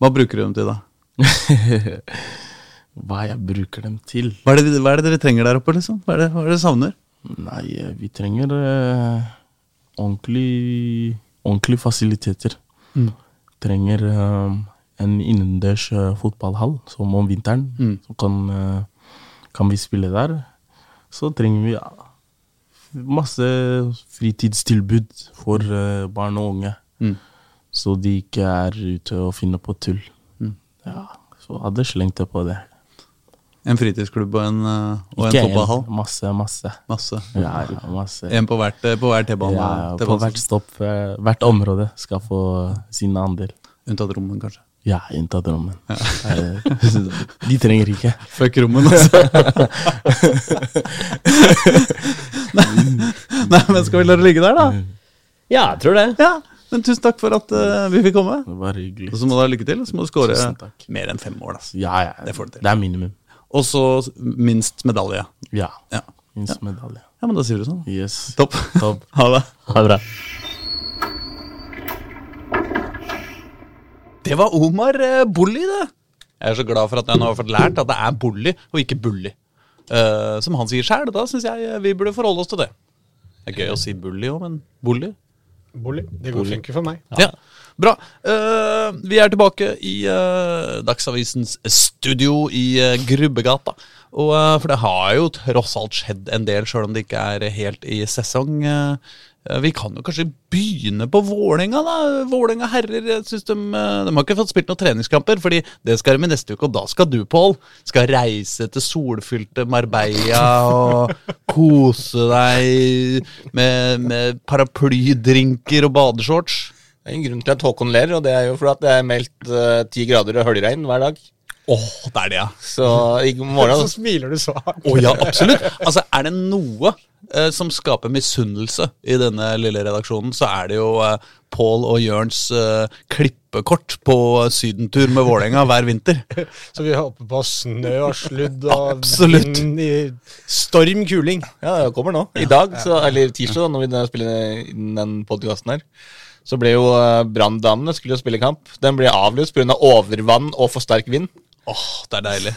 Hva bruker du dem til da? (laughs) Hva jeg bruker dem til? Hva er, det, hva er det dere trenger der oppe? liksom? Hva er det, hva er det dere savner? Nei, eh, vi trenger eh, ordentlig, ordentlige fasiliteter. Trenger eh, en innendørs eh, fotballhall, som om vinteren. Så kan, eh, kan vi spille der. Så trenger vi ja, masse fritidstilbud for eh, barn og unge. Mm. Så de ikke er ute og finner på tull. Ja, så hadde slengt det på det. En fritidsklubb og en, eh, og en fotballhall? Masse, masse. Masse. Ja, ja, masse. En på hvert, eh, på hver T-bane? Ja, ja, på hvert stopp, eh, hvert område skal få sin andel. Unntatt rommen, kanskje. Ja, unntatt rommen. Ja. De trenger ikke. (laughs) Fuck rommen, altså. (laughs) nei, nei, men skal vi la det ligge der, da? Ja, jeg tror det. Ja. Men tusen takk for at uh, vi fikk komme. Det var hyggelig. Og så må du ha lykke til, og så må du score mer enn fem mål. Altså. Ja, ja. Det får du til. Det er minimum. Og så minst medalje. Ja. Ja. Minst medalje. ja, men da sier du sånn. Yes. Topp. Top. (laughs) Ha det. Ha det bra. Det var Omar eh, Bolli, det. Jeg er så glad for at jeg nå har fått lært at det er Bolli og ikke Bulli. Eh, som han sier sjæl. Da syns jeg vi burde forholde oss til det. Det er gøy å si Bulli òg, men Bolli Bolli. Det går funker for meg. Ja. Bra. Uh, vi er tilbake i uh, Dagsavisens studio i uh, Grubbegata. Og, for det har jo tross alt skjedd en del, sjøl om det ikke er helt i sesong. Eh, vi kan jo kanskje begynne på Vålerenga, da. Vålerenga herrer jeg synes de, eh, de har ikke fått spilt noen treningskamper, fordi det skal de i neste uke, og da skal du, Pål, skal reise til solfylte Marbella og kose deg med, med paraplydrinker og badeshorts. Det er en grunn til at Håkon ler, og det er jo fordi det er meldt eh, ti grader og høljregn hver dag. Åh, det er det, ja. Så i morgen Så smiler du så hardt. Oh, ja, absolutt. Altså, er det noe eh, som skaper misunnelse i denne lille redaksjonen, så er det jo eh, Pål og Jørns eh, klippekort på sydentur med Vålerenga hver vinter. (laughs) Så vi håper på snø og sludd og vind i storm kuling. Ja, det kommer nå. I dag, så, eller tirsdag, når vi spiller inn den podkasten her, så ble jo uh, Branndamene skulle jo spille kamp. Den ble avlyst pga. Av overvann og for sterk vind. Åh, det er deilig.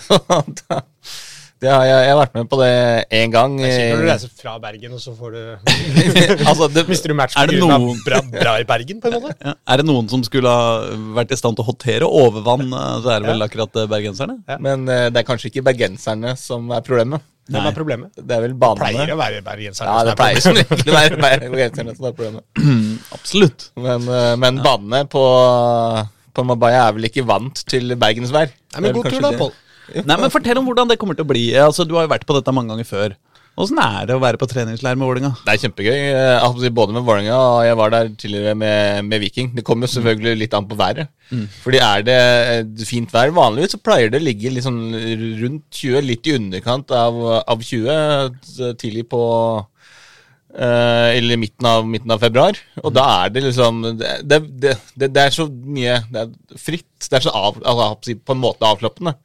(laughs) det har jeg, jeg har vært med på det én gang. Det er når du eh, reiser fra Bergen, og så får du (laughs) altså, det, Mister du match er det pga. noen, bra, bra i Bergen, på en måte? ja, er det noen som skulle ha vært i stand til å håndtere overvann, eh, så er det vel akkurat bergenserne. bergenserne? Men uh, det er kanskje ikke bergenserne som er problemet. Hvem er problemet? Det er vel Pleier banene. å være bergenserne. Ja, som det er pleier problemet. som regel å være bergenserne som er problemet. (clears throat) Absolutt. Men, eh, men banene på, på Mabaya er vel ikke vant til bergensvær. Nei, men god tur da. Pål. Nei, men Fortell om hvordan det kommer til å bli. Altså, Du har jo vært på dette mange ganger før. Åssen er det å være på treningsleir med Vålerenga? Det er kjempegøy. eh, Både med Vålerenga og jeg var der tidligere med, med Viking. Det kommer jo selvfølgelig litt an på været. Fordi er det eh, fint vær vanligvis, så pleier det å ligge sånn rundt 20, litt i underkant av, av 20 tidlig på Eh, eller midten av, midten av februar. Og da er det liksom Det, det, det, det, det er så mye Det er fritt. Det er så av, altså, på en måte avslappende.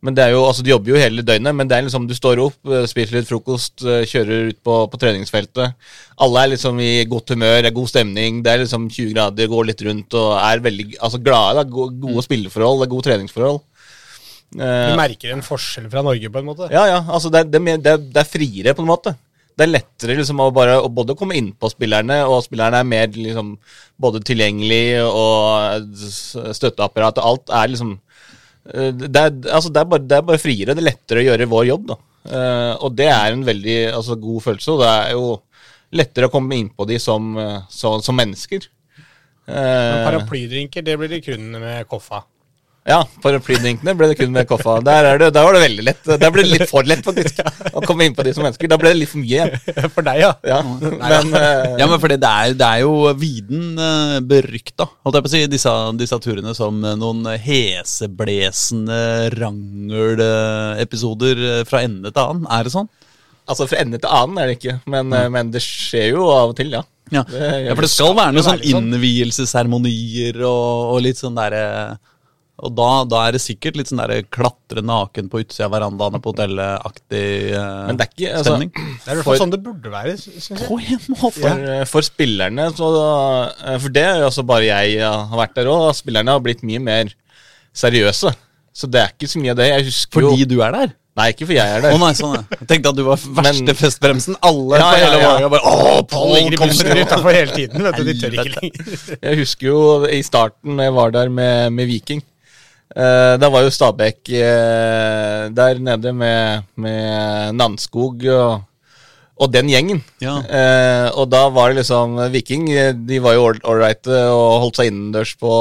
Men det er jo, altså Du jobber jo hele døgnet, men det er liksom du står opp, eh, spiser litt frokost, eh, kjører ut på, på treningsfeltet. Alle er liksom i godt humør, det er god stemning, det er liksom 20 grader, går litt rundt og er veldig altså glade. Da, gode, gode spilleforhold, det er gode treningsforhold. Eh, Du merker en forskjell fra Norge, på en måte. ja, ja. Altså det, er, det, er det, er, det er friere, på en måte. Det er lettere liksom å bare å både komme inn på spillerne, og spillerne er mer liksom både tilgjengelig og støtteapparat og alt er liksom eh, det er, altså det, er bare, det er bare friere. Det er lettere å gjøre vår jobb, da. Eh, og det er en veldig altså, god følelse, og det er jo lettere å komme inn på de som, som, som mennesker. Men Eh, paraplydrinker, det blir det kun med Koffa. Ja, paraplydrinkene ble det kun med koffa. Der, er det, der var det veldig lett. Der ble det litt for lett, faktisk. Å komme inn på de som mennesker. Da ble det litt for mye igjen. (laughs) For deg, ja. Ja, men eh, Ja, men fordi det er, det er jo viden uh, berykta, holdt jeg på å si, disse, disse turene som eh, noen heseblesende rangel-episoder eh, fra ende til annen. Er det sånn? altså fra ende til annen er det ikke. Men, mm. men det skjer jo av og til, ja. Ja, ja for det skal være noen sånn sånn. innvielsesseremonier og, og litt sånn derre Og da, da er det sikkert litt sånn der klatre naken på utsida av verandaene på hotellet-aktig eh, Men det er ikke altså, stemning. Det er i hvert fall sånn det burde være. På en måte. for, eh, for spillerne så, eh, For det er jo altså bare jeg har vært der òg. Spillerne har blitt mye mer seriøse. Så det er ikke så mye av det. Jeg husker Fordi jo du er der? Nei, ikke for jeg er der. der. nei, sånn ja. Jeg tenkte at du var verste Men- festbremsen. Alle Ja, ja, ja, ja. Bare Å, Alle Pål ligger i utafor hele tiden. vet du, De tør ikke lenger. Jeg husker jo i starten når jeg var der med, med Viking. Eh, da var jo Stabæk eh, der nede med, med Namsskog og, og den gjengen. Ja. Eh, og da var det liksom Viking De var jo ålreite og holdt seg innendørs på,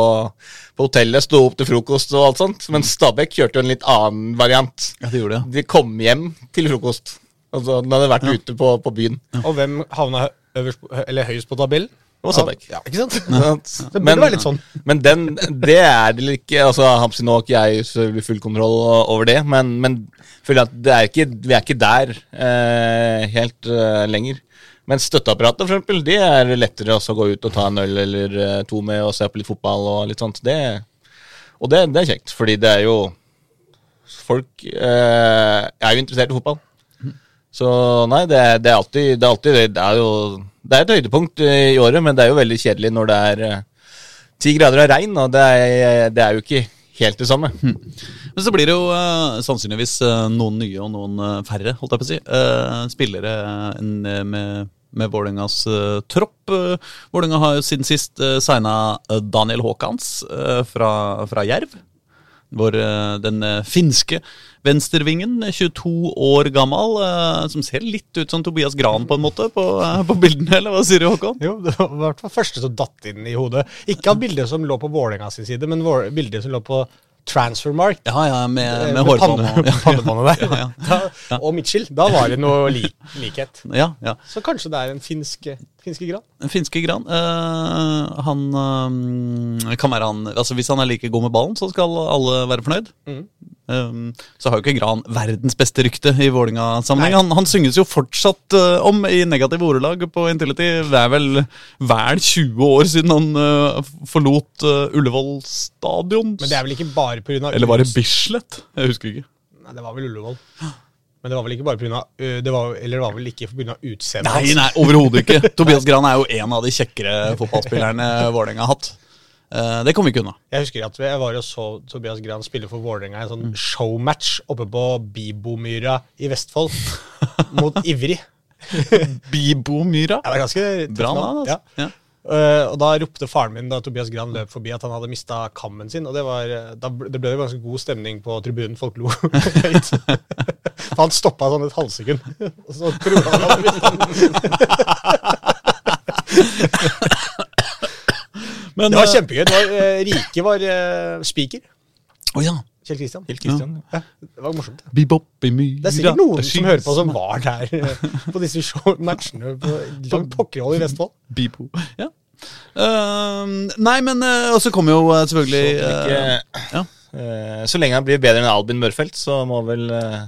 på hotellet. Sto opp til frokost og alt sånt. Men Stabæk kjørte jo en litt annen variant. Ja, det gjorde det. De kom hjem til frokost. Altså, de hadde vært ute på, på byen. Og hvem havna øverst, eller høyest på tabellen? Og Sabek. Ja, (laughs) ikke sant? Det burde være litt sånn. Men den, det er det ikke altså Hamsi nå har ikke jeg selvfølgelig full kontroll over det, men, men føler at det er ikke, vi er ikke der eh, helt eh, lenger. Men støtteapparatet for eksempel, det er lettere også å gå ut og ta en øl eller eh, to med og se på litt fotball og litt sånt. Det, og det, det er kjekt, fordi det er jo Folk eh, er jo interessert i fotball. Så nei, det, det er alltid Det er, alltid, det er jo Det er et høydepunkt eh, i året, men det er jo veldig kjedelig når det er eh, ti grader av regn, og det er, det er jo ikke helt det samme. Men så blir det jo uh, sannsynligvis eh, noen nye og noen eh, færre, holdt jeg på å si. eh, spillere eh, med, med Vålerengas eh, tropp. Vålerenga har jo siden sist signa Daniel Haakons eh, fra, fra Jerv. Hvor eh, den eh, finske venstrevingen, 22 år gammel, eh, som ser litt ut som Tobias Gran på en måte på, eh, på bildene, eller hva sier du, Håkon? Jo, det var i hvert fall første som datt inn i hodet. Ikke av bildet som lå på Vålerenga sin side, men bildet som lå på Transfermark. Ja, ja, med, med, med hårbånd. panne- (laughs) (laughs) pannebåndet der. Ja, ja. (laughs) Da, og Mitchell. Da var det noe li likhet. ja, ja. Så kanskje det er en finsk, finske gran? En finske Gran. Uh, han uh, kan være han Altså Hvis han er like god med ballen, så skal alle være fornøyd. Eh, så har jo ikke Gran verdens beste rykte i Vålinga-sammenheng. Han, han synges jo fortsatt eh, om i negative ordelag på Intility. Det er vel vel 20 år siden han eh, forlot uh, Ullevål stadion. Men det er vel ikke bare pga. Eller var det Bislett? Jeg husker ikke. Nei, det var vel Ullevål. Men det var vel ikke bare pga. det var, Eller det var vel ikke pga. utseendet Nei, nei, overhodet ikke. Tobias Gran er jo en av de kjekkere fotballspillerne (laughs) Vålerenga har hatt. Eh, det kom vi ikke unna. Jeg husker at jeg var og så Tobias Gran spille for Vålerenga i en sånn showmatch oppe på Bibomyra i Vestfold (laughs) mot Ivrig. Bibomyra. Ja, det er ganske Bra navn. altså. Ja. Ja. Uh, og da ropte faren min da Tobias Gran løp forbi at han hadde mista kammen sin. Og det, var, eh, ble, det ble jo ganske god stemning på tribunen. Folk lo (laughs) høyt. Han stoppa sånn et halvsekund. Og så trodde han han hadde mistet den. (laughs) Men, Det var eh, kjempegøy. Det var, uh, Rike var uh, speaker. Oh, ja. Kjell Kristian. Kjell Kristian. Ja, det var morsomt. Bebop i myra. Det er sikkert noen som hører på som var der eh, på disse show matchene på langt pokkerhold i Vestfold. Bebo. Ja. Uh, nei, men uh, Og så kommer jo uh, selvfølgelig Så, eh, ikke, ja. eh, så lenge han blir bedre enn Albin Mørfelt, så må vel, eh,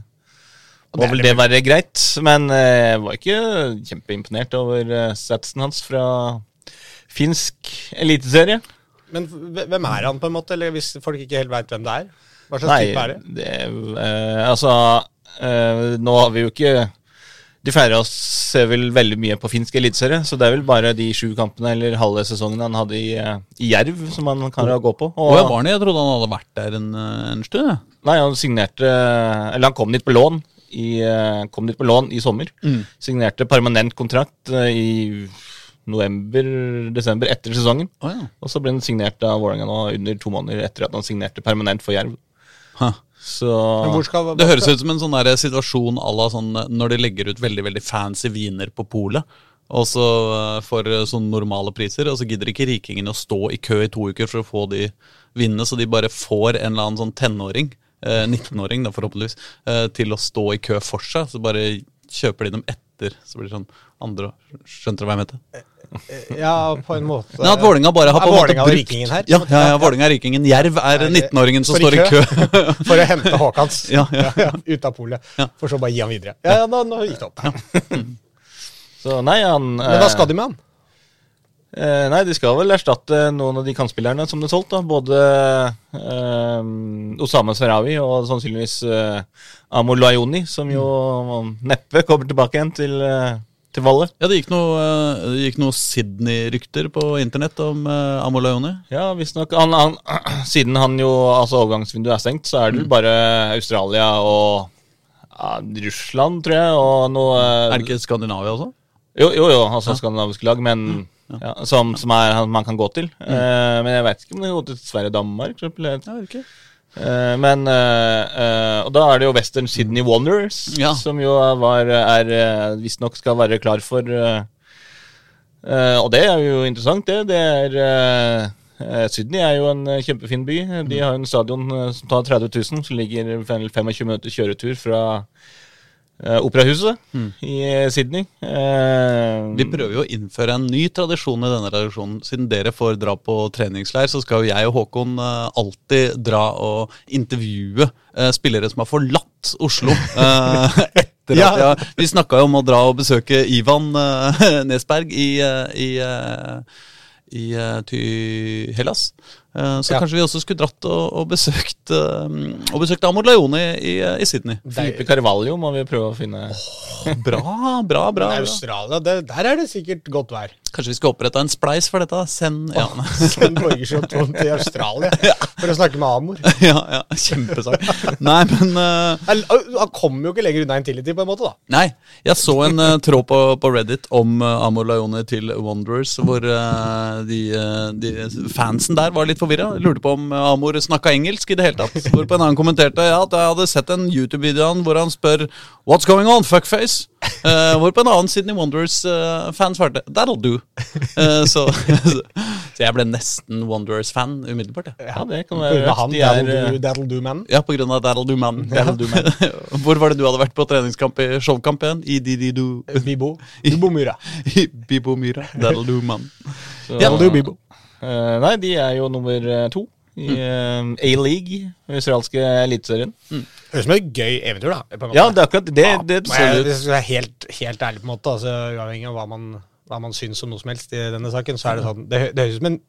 må vel det være greit. Men eh, jeg var ikke kjempeimponert over uh, statsen hans fra finsk eliteserie. Men hvem er han, på en måte? Eller hvis folk ikke helt veit hvem det er? Hva slags Nei, type er det? det eh, Altså, eh, nå har vi jo ikke De av oss ser vel veldig mye på finsk eliteserie, så det er vel bare de sju kampene eller halve sesongen han hadde i, eh, i Jerv som han kan gå på. Og, jeg var han? jeg trodde han hadde vært der en, eh, en stund. Nei, han signerte Eller han kom dit på lån i, eh, kom dit på lån i sommer. Signerte permanent kontrakt i november-desember etter sesongen. Oh, ja. Og så ble han signert av Vålerenga nå under to måneder etter at han signerte permanent for Jerv. Huh. Så skal, Det høres ut som en sånn der situasjon à la sånn når de legger ut veldig veldig fancy viner på polet. Og så eh, for eh, sånne normale priser, og så gidder ikke rikingene å stå i kø i to uker for å få de vinene, så de bare får en eller annen sånn tenåring, eh, 19-åring da forhåpentligvis, eh, til å stå i kø for seg. Så bare kjøper de dem etter. Så blir det sånn andre Skjønte du hva jeg mente? Ja, på en måte. Nei, at Vålinga bare har på en måte brukt Rikingen her? Ja, ja, ja Vålinga er rikingen. Jerv er 19-åringen som står i kø. (laughs) For å hente Haakons (laughs) Ja, ja. ut av polet. Ja. For så bare gi han videre. Ja, ja, nå, nå gikk det opp. (laughs) Så nei, han Men hva skal de med han? Eh, nei, de skal vel erstatte noen av de kantspillerne som er solgt. da Både eh, Osama Sarawi og sannsynligvis eh, Amor Layoni, som jo neppe kommer tilbake igjen til, eh, til Valle. Ja, det gikk noen eh, noe Sydney-rykter på internett om uh, Amolajoni. Ja, visstnok. Han, han, (clears throat) siden han jo altså overgangsvinduet er stengt, så er det mm. bare Australia og ja, Russland, tror jeg, og noe Er det ikke Skandinavia også? Jo, jo, jo altså skandinaviske lag, men ja, som, som er, man kan gå til. Eh, men jeg veit ikke om det går til Sverige og Danmark. for eksempel. Ja, er Eh, men uh, uh, Og da er det jo Western Sydney Wanderers, Ja. som jo var, er uh, visstnok skal være klar for Og det er jo interessant, det. det er, Sydney er jo en kjempefin by. De har jo en stadion som tar 30 000, som ligger 25 minutter kjøretur fra eh, Operahuset i eh, Sydney. Eh, Vi prøver jo å innføre en ny tradisjon i denne redaksjonen. Siden dere får dra på treningsleir, så skal jo jeg og Håkon alltid dra og intervjue spillere som har forlatt Oslo. eh, (laughs) etter Ja. at jeg, Vi snakka jo om å dra og besøke Ivan (laughs) Nesberg i, i, i ty Hellas. Eh, så Ja. kanskje vi også skulle dratt og, og besøkt uh, Og besøkt Amor Leone i, i Sydney. Filipe Carvalho må vi prøve å finne. Bra, bra, bra. Men bra. Australia, det, der er det sikkert godt vær. Kanskje vi skal opprette en spleis for dette? Send ja. Sven Borgersen til Australia (laughs) for å snakke med Amor. (laughs) ja, ja, kjempesak. Nei, men eh, Han kommer jo ikke lenger unna Intility, på en måte, da. Nei, jeg så en uh, tråd på, på Reddit om uh, Amor Laione til Wanderers, hvor de, de fansen der var litt forvirra. Lurte på om Amor snakka engelsk i det hele tatt. Hvorpå en annen kommenterte ja, at jeg hadde sett en YouTube-video hvor han spør What's going on, fuckface? Uh, hvorpå en annen Sydney Wanderers-fan svarte That'll do. (laughs) Eh, så, (laughs) så jeg ble nesten Wanderers-fan umiddelbart. Ja. Ja, det kan På være grunn av han, De er, That'll eh, Do- That'll do Man. Ja, på grunn av That'll do man. (laughs) That'll do man. Hvor var det du hadde vært på treningskamp i showkamp igjen? I Dididu Bibo. Bibo Myra. I Bibo Myra. That'll do man. så- That'll Do Bibo. Uh, nei, de er jo nummer eh, to i eh, A-league, den australske eliteserien. Høres ut som et gøy eventyr, da. På en måte. Ja, det er akkurat det. det, det Men ser jeg, det er helt, helt ærlig, på en måte, altså, uavhengig av hva man, hva man syns om noe som helst i denne saken, så er det sånn Det, det høres ut som en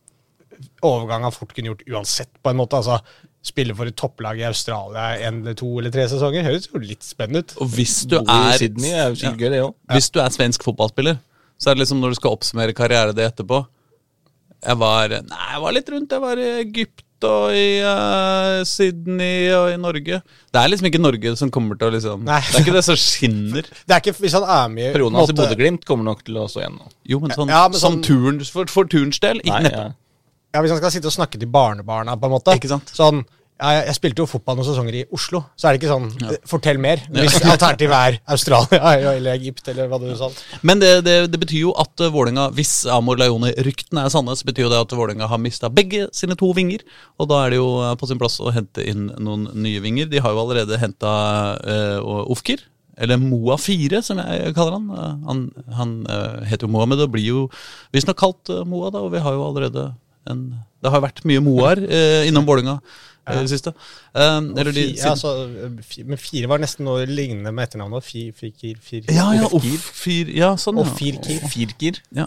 overgang han fort kunne gjort uansett, på en måte. altså Spille for et topplag i Australia en eller to eller tre sesonger høres jo litt spennende ut. Og hvis du er Sydney er ja. gøy, det òg. Hvis du er svensk fotballspiller, så er det liksom når du skal oppsummere karrieren din etterpå Jeg var Nei, jeg var litt rundt. Jeg var i Egypt og i uh, Sydney og i Norge. Det er liksom ikke Norge som kommer til å liksom Nei. Det er ikke det som skinner. (laughs) Det er ikke Hvis han er med Perioden hans i Bodø-Glimt kommer nok til å stå igjen nå. Jo, men sånn, Ja, men som sånn- turn, for, for turens del, ikke neppe. ja. Ja, Hvis han skal sitte og snakke til barnebarna, på en måte. Ikke sant? Sånn jeg, jeg spilte jo fotball noen sesonger i Oslo, så er det ikke sånn ja. Fortell mer. Hvis alternativet er Australia (laughs) eller Egypt, eller hva du sa. Men det, det, det betyr jo at Vålinga, hvis Amor Leone-ryktene er sanne, så betyr jo det at Vålinga har mista begge sine to vinger. Og da er det jo uh, på sin plass å hente inn noen nye vinger. De har jo allerede henta uh, Ofkir. Eller Moa 4, som jeg kaller han. Han han uh, heter jo Mohammed og blir jo visstnok kalt uh, Moa, da, og vi har jo allerede en Det har jo vært mye Moaer uh, innom Vålerenga i det siste. Um, eller de, Fi- ja, så, eh, fi- men fire var nesten noe lignende med etternavnet. Fi, firkir, fir, ja, ja, Ofkir. fir, Ja, sånn, Og. Firkir. Firkir. Ja.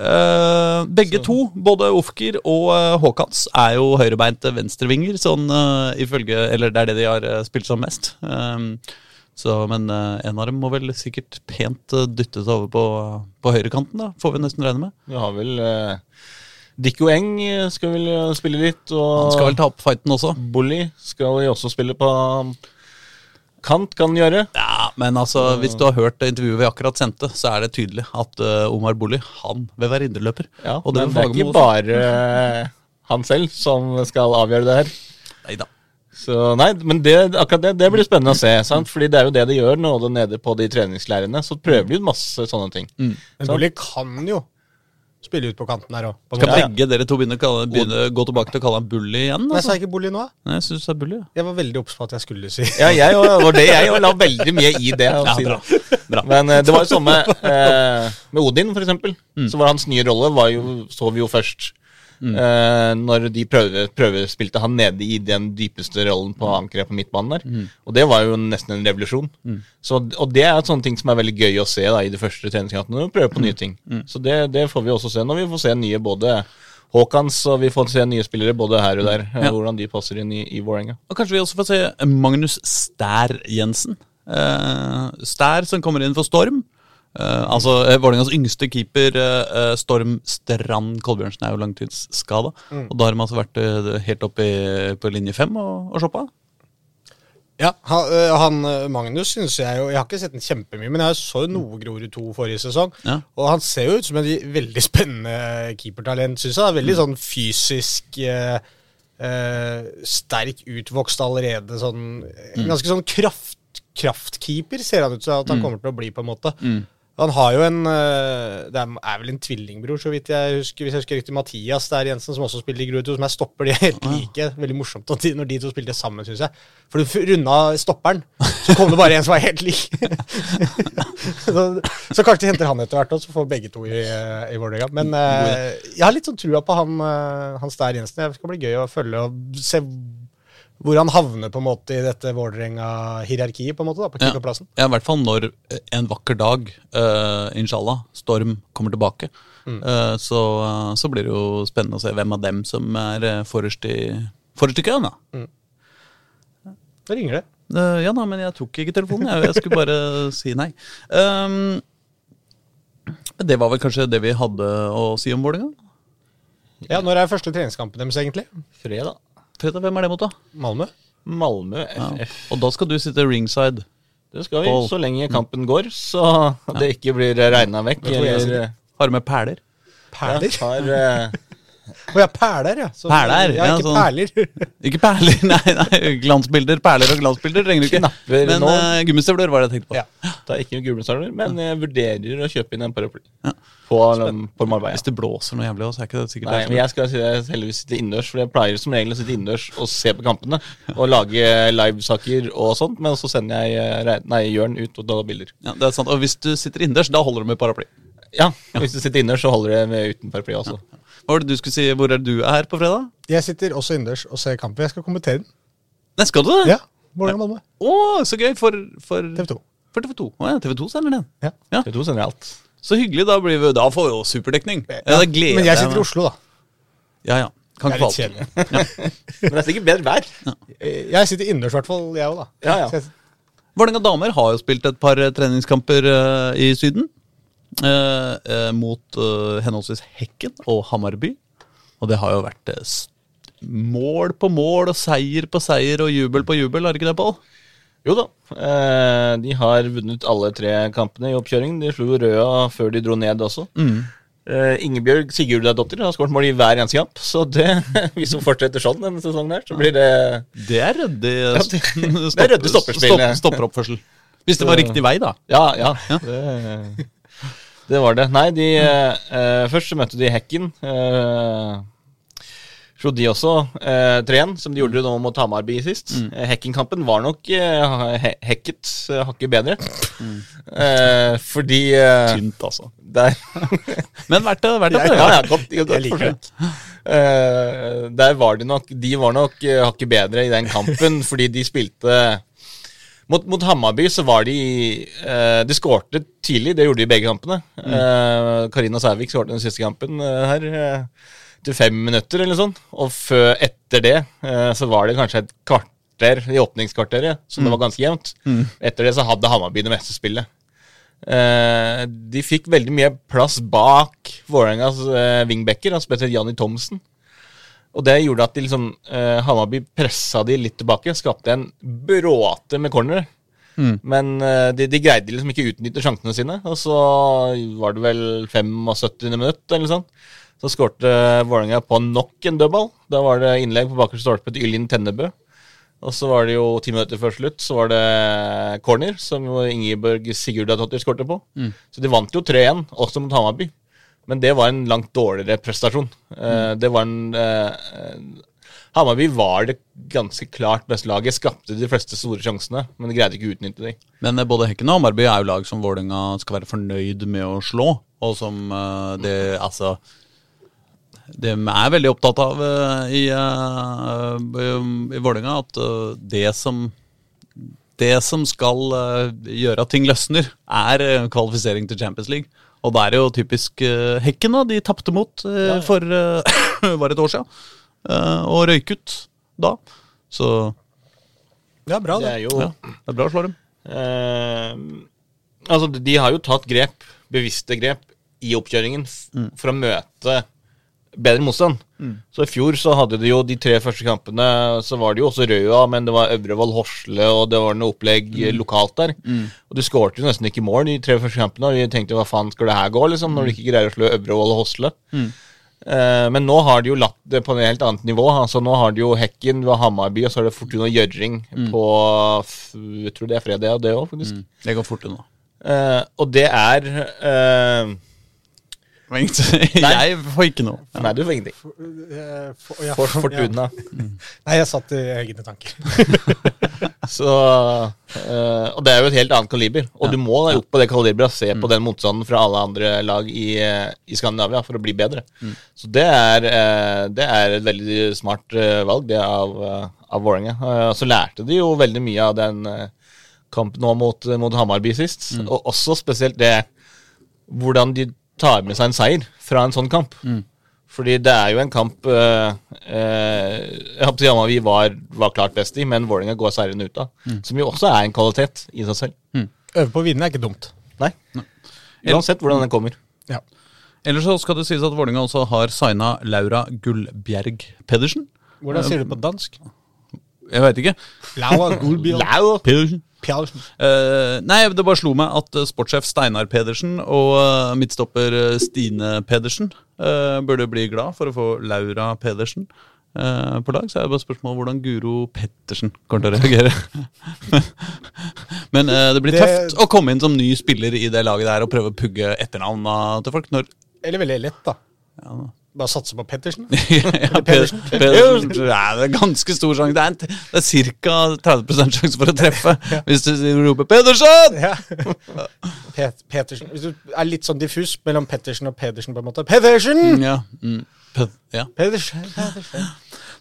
uh, (laughs) begge to, både Ofkir og uh, Håkans, er jo høyrebeinte venstrevinger, sånn uh, ifølge Eller det er det de har eh, spilt som mest. Um, så, men en av dem må vel sikkert pent dyttes over på, på høyrekanten, da, får vi nesten regne med. Vi har vel uh, Dikko Eng eh, skal vel spille litt, og Han skal vel ta opp fighten også. Bully skal vi også spille på kant, kan han gjøre. Ja, men altså, hvis du har hørt det intervjuet vi akkurat sendte, så er det tydelig at uh, Omar Bully han vil være indreløper. Ja, Og men det er ikke bare eh, han selv som skal avgjøre det her. Neida. Så nei, men det, akkurat det, det blir spennende å se. Sant? Fordi det er jo det de gjør nå nede på de treningsleirene. Så prøver de ut masse sånne ting. Men Bully kan jo spille ut på kanten her òg. Skal begge dere to begynne, kalle, begynne gå tilbake til å kalle han Bully igjen? Nei, sa Altså? jeg ikke Bully nå? Nei, jeg synes det er bully, Ja. Jeg var veldig obs på at jeg skulle si Ja, jeg òg- var det jeg òg la (laughs) veldig mye i det. Ja, si bra. det. Men eh, det var jo samme eh, med Odin, for eksempel. Mm. Så var hans nye rolle var jo, så vi jo først. Eh, når de prøve, prøvespilte han nede i den dypeste rollen på ankeret på midtbanen der. Mm. Og det var jo nesten en revolusjon. Så, og det er sånne ting som er veldig gøy å se da, i de første treningskampene. Vi prøver på Mm. nye ting. Så det, det får vi også se når vi får se nye både Haakons og vi får se nye spillere både her og der. eh, Ja. Hvordan de passer inn i, i Vålerenga. Og kanskje vi også får se Magnus Stær Jensen. Eh, Stær som kommer inn for Storm. Eh, altså uh, Vålerengas yngste keeper, eh, eh, Storm Strand Kolbjørnsen, er jo langtidsskada. Og da har de altså vært uh, helt oppe på linje fem og, og shoppa. Ja, han, han Magnus synes jeg jo Jeg har ikke sett den kjempemye, men jeg så jo noe Grorud 2 forrige sesong. Ja. Og han ser jo ut som en veldig spennende keepertalent, syns jeg. Veldig sånn fysisk sterk, utvokst allerede. Sånn, en Ganske sånn kraft, kraftkeeper ser han ut som at han kommer til å bli, på en måte. Han har jo en øh, Det er, vel en tvillingbror, så vidt jeg husker. Hvis jeg husker riktig, Mathias der Jensen, som også spiller i Grue 2, som jeg stopper. De helt like. Veldig morsomt at de, når de to spilte sammen, syns jeg. For du runda stopperen, så kom det bare en som var helt lik. (laughs) så, så kanskje de henter han etter hvert, og så får begge to i, eh, i Vålerenga. Men eh, jeg har litt sånn trua på han, Hans han Stær Jensen. Det skal bli gøy å følge og se hvor han havner på en måte i dette Vålerenga-hierarkiet, på en måte, da, på Ja. keeperplassen. Ja, I hvert fall når eh, en vakker dag, uh, inshallah, Storm kommer tilbake. Eh, så, uh, så blir det jo spennende å se hvem av dem som er forrest i, forrest i køen. da. Da ringer det. Ja da, men jeg tok ikke telefonen. Jeg, jeg skulle bare (laughs) si nei. Um, det var vel kanskje det vi hadde å si om Vålerenga? Ja, Når er første treningskampen deres, egentlig? Fredag. Fredag, hvem er det mot, da? Malmö? Malmö Ja. FF. Og da skal du sitte ringside. Det skal vi, Pål. så lenge kampen går, så det ikke blir regna vekk. Har du Eller, Har med perler. Perler? Jeg har, eh, Å ja, perler, ja. Så, Perler, ja. ja, Ikke sånn. perler. (laughs) Ikke perler, nei, nei. Glansbilder, perler og glansbilder trenger du ikke. Knapper Men uh, gummistøvler var det jeg tenkte på. Ja. det er ikke gummistøvler, men jeg vurderer å kjøpe inn en paraply Ja. på, på Marbella. Hvis det blåser noe jævlig, også, er ikke det sikkert Nei, men jeg skal heldigvis sitte innendørs, for jeg pleier som regel å sitte innendørs og se på kampene. Og lage livesaker og sånt, men så sender jeg eh, nei, Jørn ut og tar bilder. ja, det er sant. Og hvis du sitter innendørs, da holder du med paraply. Ja, hvis du sitter innendørs, så holder det med uten paraply også. Hva var det du skulle si? Hvor er du er på fredag? Jeg sitter også innendørs og ser kampen. Jeg skal kommentere den. Nei, skal du det? Ja, Vålerenga-Malmö. Å, så gøy for, for TV 2. For TV2. Å ja, TV2 sender den. Ja. Ja. TV 2 sender alt. Så hyggelig. Da, blir vi, da får vi jo superdekning. Ja, ja gleder Men jeg sitter i Oslo, da. Ja, ja. Kan Det er ikke litt kjedelig. (laughs) Men det er sikkert bedre vær. Jeg sitter innendørs, i hvert fall. Jeg òg, da. Ja, ja. Vålerenga damer har jo spilt et par eh, treningskamper uh, i Syden. Eh, eh, mot eh, henholdsvis Hekken og Hamarby. Og det har jo vært mål på mål og seier på seier og jubel på jubel, har ikke det, Pål? Jo da. Eh, de har vunnet alle tre kampene i oppkjøringen. De slo Røa før de dro ned også. Eh, Ingebjørg Sigurdadottir har skåret mål i hver eneste kamp. Så det, (laughs) hvis hun fortsetter sånn denne sesongen, her, så blir det Det er ryddig Ja, stopp, det er røddig stopperspill, ja. stopp, stopperoppførsel. Hvis det var riktig vei, da. Ja, ja. Det, det var det. Nei, de eh, Først så møtte de Hekken. Eh, Slo de også eh, 3-1, som de gjorde nå mot Hamarby sist. Mm. Hekken-kampen var nok eh, he Hekket eh, hakket bedre. Eh, fordi eh, Tynt, altså. der (laughs) Men verdt det, verdt det. ja, ja, godt, godt Jeg liker det. Eh, der var de nok De var nok eh, hakket bedre i den kampen, fordi de spilte mot, mot Hammarby så var de uh, De skårte tidlig, det gjorde de i begge kampene. Eh, Karina Sævik skårte den siste kampen uh, her til fem minutter eller sånn. Og før, etter det så var det kanskje et kvarter i åpningskvarteret, så det var ganske jevnt. Etter det så hadde Hammarby det meste spillet. De fikk veldig mye plass bak Vålerengas eh, wingbacker, spesielt Janni Thomsen. Og det gjorde at de liksom, eh, Hammarby pressa de litt tilbake, skapte en bråte med cornere. Men eh, de, de greide liksom ikke å utnytte sjansene sine. Og så var det vel 75. minutt eller sånn. Så skårte Vålerenga på nok en dødball. Da var det innlegg på bakerste stolpe til Ylin Tennebø. Og så var det jo ti minutter før slutt, så var det corner, som Ingeborg Sigurdadottir skårte på. Så de vant jo 3-1, også mot Hammarby. Men det var en langt dårligere prestasjon. Mm. det var en eh, Hammarby var det ganske klart beste laget, skapte de fleste store sjansene, men de greide ikke å utnytte dem. Men eh, både Hekken og Hammarby er jo lag som Vålerenga skal være fornøyd med å slå. Og som det altså De er veldig opptatt av i, eh, i Vålerenga at det som det som skal gjøre at ting løsner, er kvalifisering til Champions League. Og da er det jo typisk uh, Hekken, da. De tapte mot eh, for uh, (laughs) var et år siden. eh, og røyk ut da. Så Ja, bra, Det det. er jo ja, det er bra å slå dem. Altså, de har jo tatt grep, bevisste grep, i oppkjøringen f for å møte bedre motstand. Så i fjor så hadde de jo de tre første kampene Så var det jo også Røa, men det var Øvrevoll Horsle, og det var noe opplegg mm. lokalt der. Og de skårte jo nesten ikke mål de tre første kampene, og vi tenkte hva faen skal det her gå, liksom, når de ikke greier å slå Øvrevoll og Horsle. Eh, men nå har de jo latt det på et helt annet nivå. Altså Nå har de jo Hekken ved Hammarby, og så er det Fortuna Gjørring på f- Jeg tror det er fredag, det òg, faktisk. Det går fort unna. Eh, og det er eh, (laughs) Jeg får ikke noe. Nei, du får ingenting. Eh, for- ja, For Fortuna. Ja. (laughs) Nei, jeg satt i egne tanker. (laughs) Så, uh, og det er jo et helt annet kaliber. Og du må da opp på det kaliberet og se på den motstanden fra alle andre lag i, eh, i Skandinavia for å bli bedre. Så det er, uh, det er et veldig smart valg, det av, uh, av Vålerenga. Så lærte de jo veldig mye av den kampen nå mot, mot Hammarby sist. Og også spesielt det hvordan de tar med seg en seier fra en sånn kamp. Fordi det er jo en kamp Jeg håper å var, var klart best i, men Vålerenga går seirende ut av. Som jo også er en kvalitet i seg selv. Øve på å vinne er ikke dumt. Nei. Uansett hvordan den kommer. Ja. Ellers så skal det sies at Vålerenga også har signa Laura Gullbjerg Pedersen. Hvordan sier du det på dansk? Jeg veit ikke. Laura Gulbjørn Laura Pedersen. Pedersen. Uh, nei, det bare slo meg at eh, sportssjef Steinar Pedersen og eh, midtstopper Stine Pedersen uh, burde bli glad for å få Laura Pedersen på lag. Så er det bare spørsmål hvordan Guro Pettersen kommer til å reagere. (laughs) Men det blir Det- tøft å komme inn som ny spiller i det laget der og prøve å pugge etternavna til folk. Når Eller veldig lett, da. Bare satse på Pettersen. (laughs) ja, Pettersen. Pettersen. (laughs) Ja, det er ganske stor sjanse. Det er, en, det er ca. 30 sjanse for å treffe (laughs) hvis du roper 'Pedersen'! Ja. Pet Petersen. Hvis du er litt sånn diffus mellom Pettersen og Pedersen, på en måte. Pedersen! Ja. Mm. Pe- ja. Pedersen. Pedersen.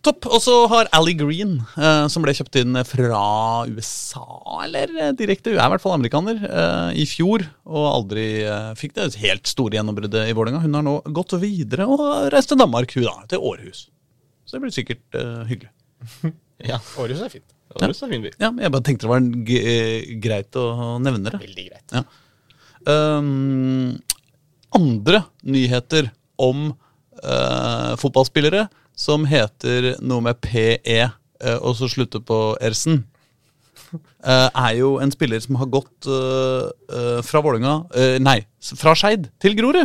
Topp. Og så har Ally Green, eh, som ble kjøpt inn fra USA, eller eh, direkte, hun er i hvert fall amerikaner, eh, i fjor, og aldri eh, fikk det helt store gjennombruddet i Vålerenga. Hun har nå gått videre og reist til Danmark, hun da, til Århus. Så det blir sikkert eh, hyggelig. (laughs) Ja. Århus er fint. Århus er fin by. Ja, jeg bare tenkte det var eh, greit å nevne det. Veldig greit. Ja. Um, andre nyheter om uh, fotballspillere som heter noe med PE, eh, og så slutter på Ersen, eh, er jo en spiller som har gått eh, fra Vålerenga eh, Nei, fra Skeid til Grorud.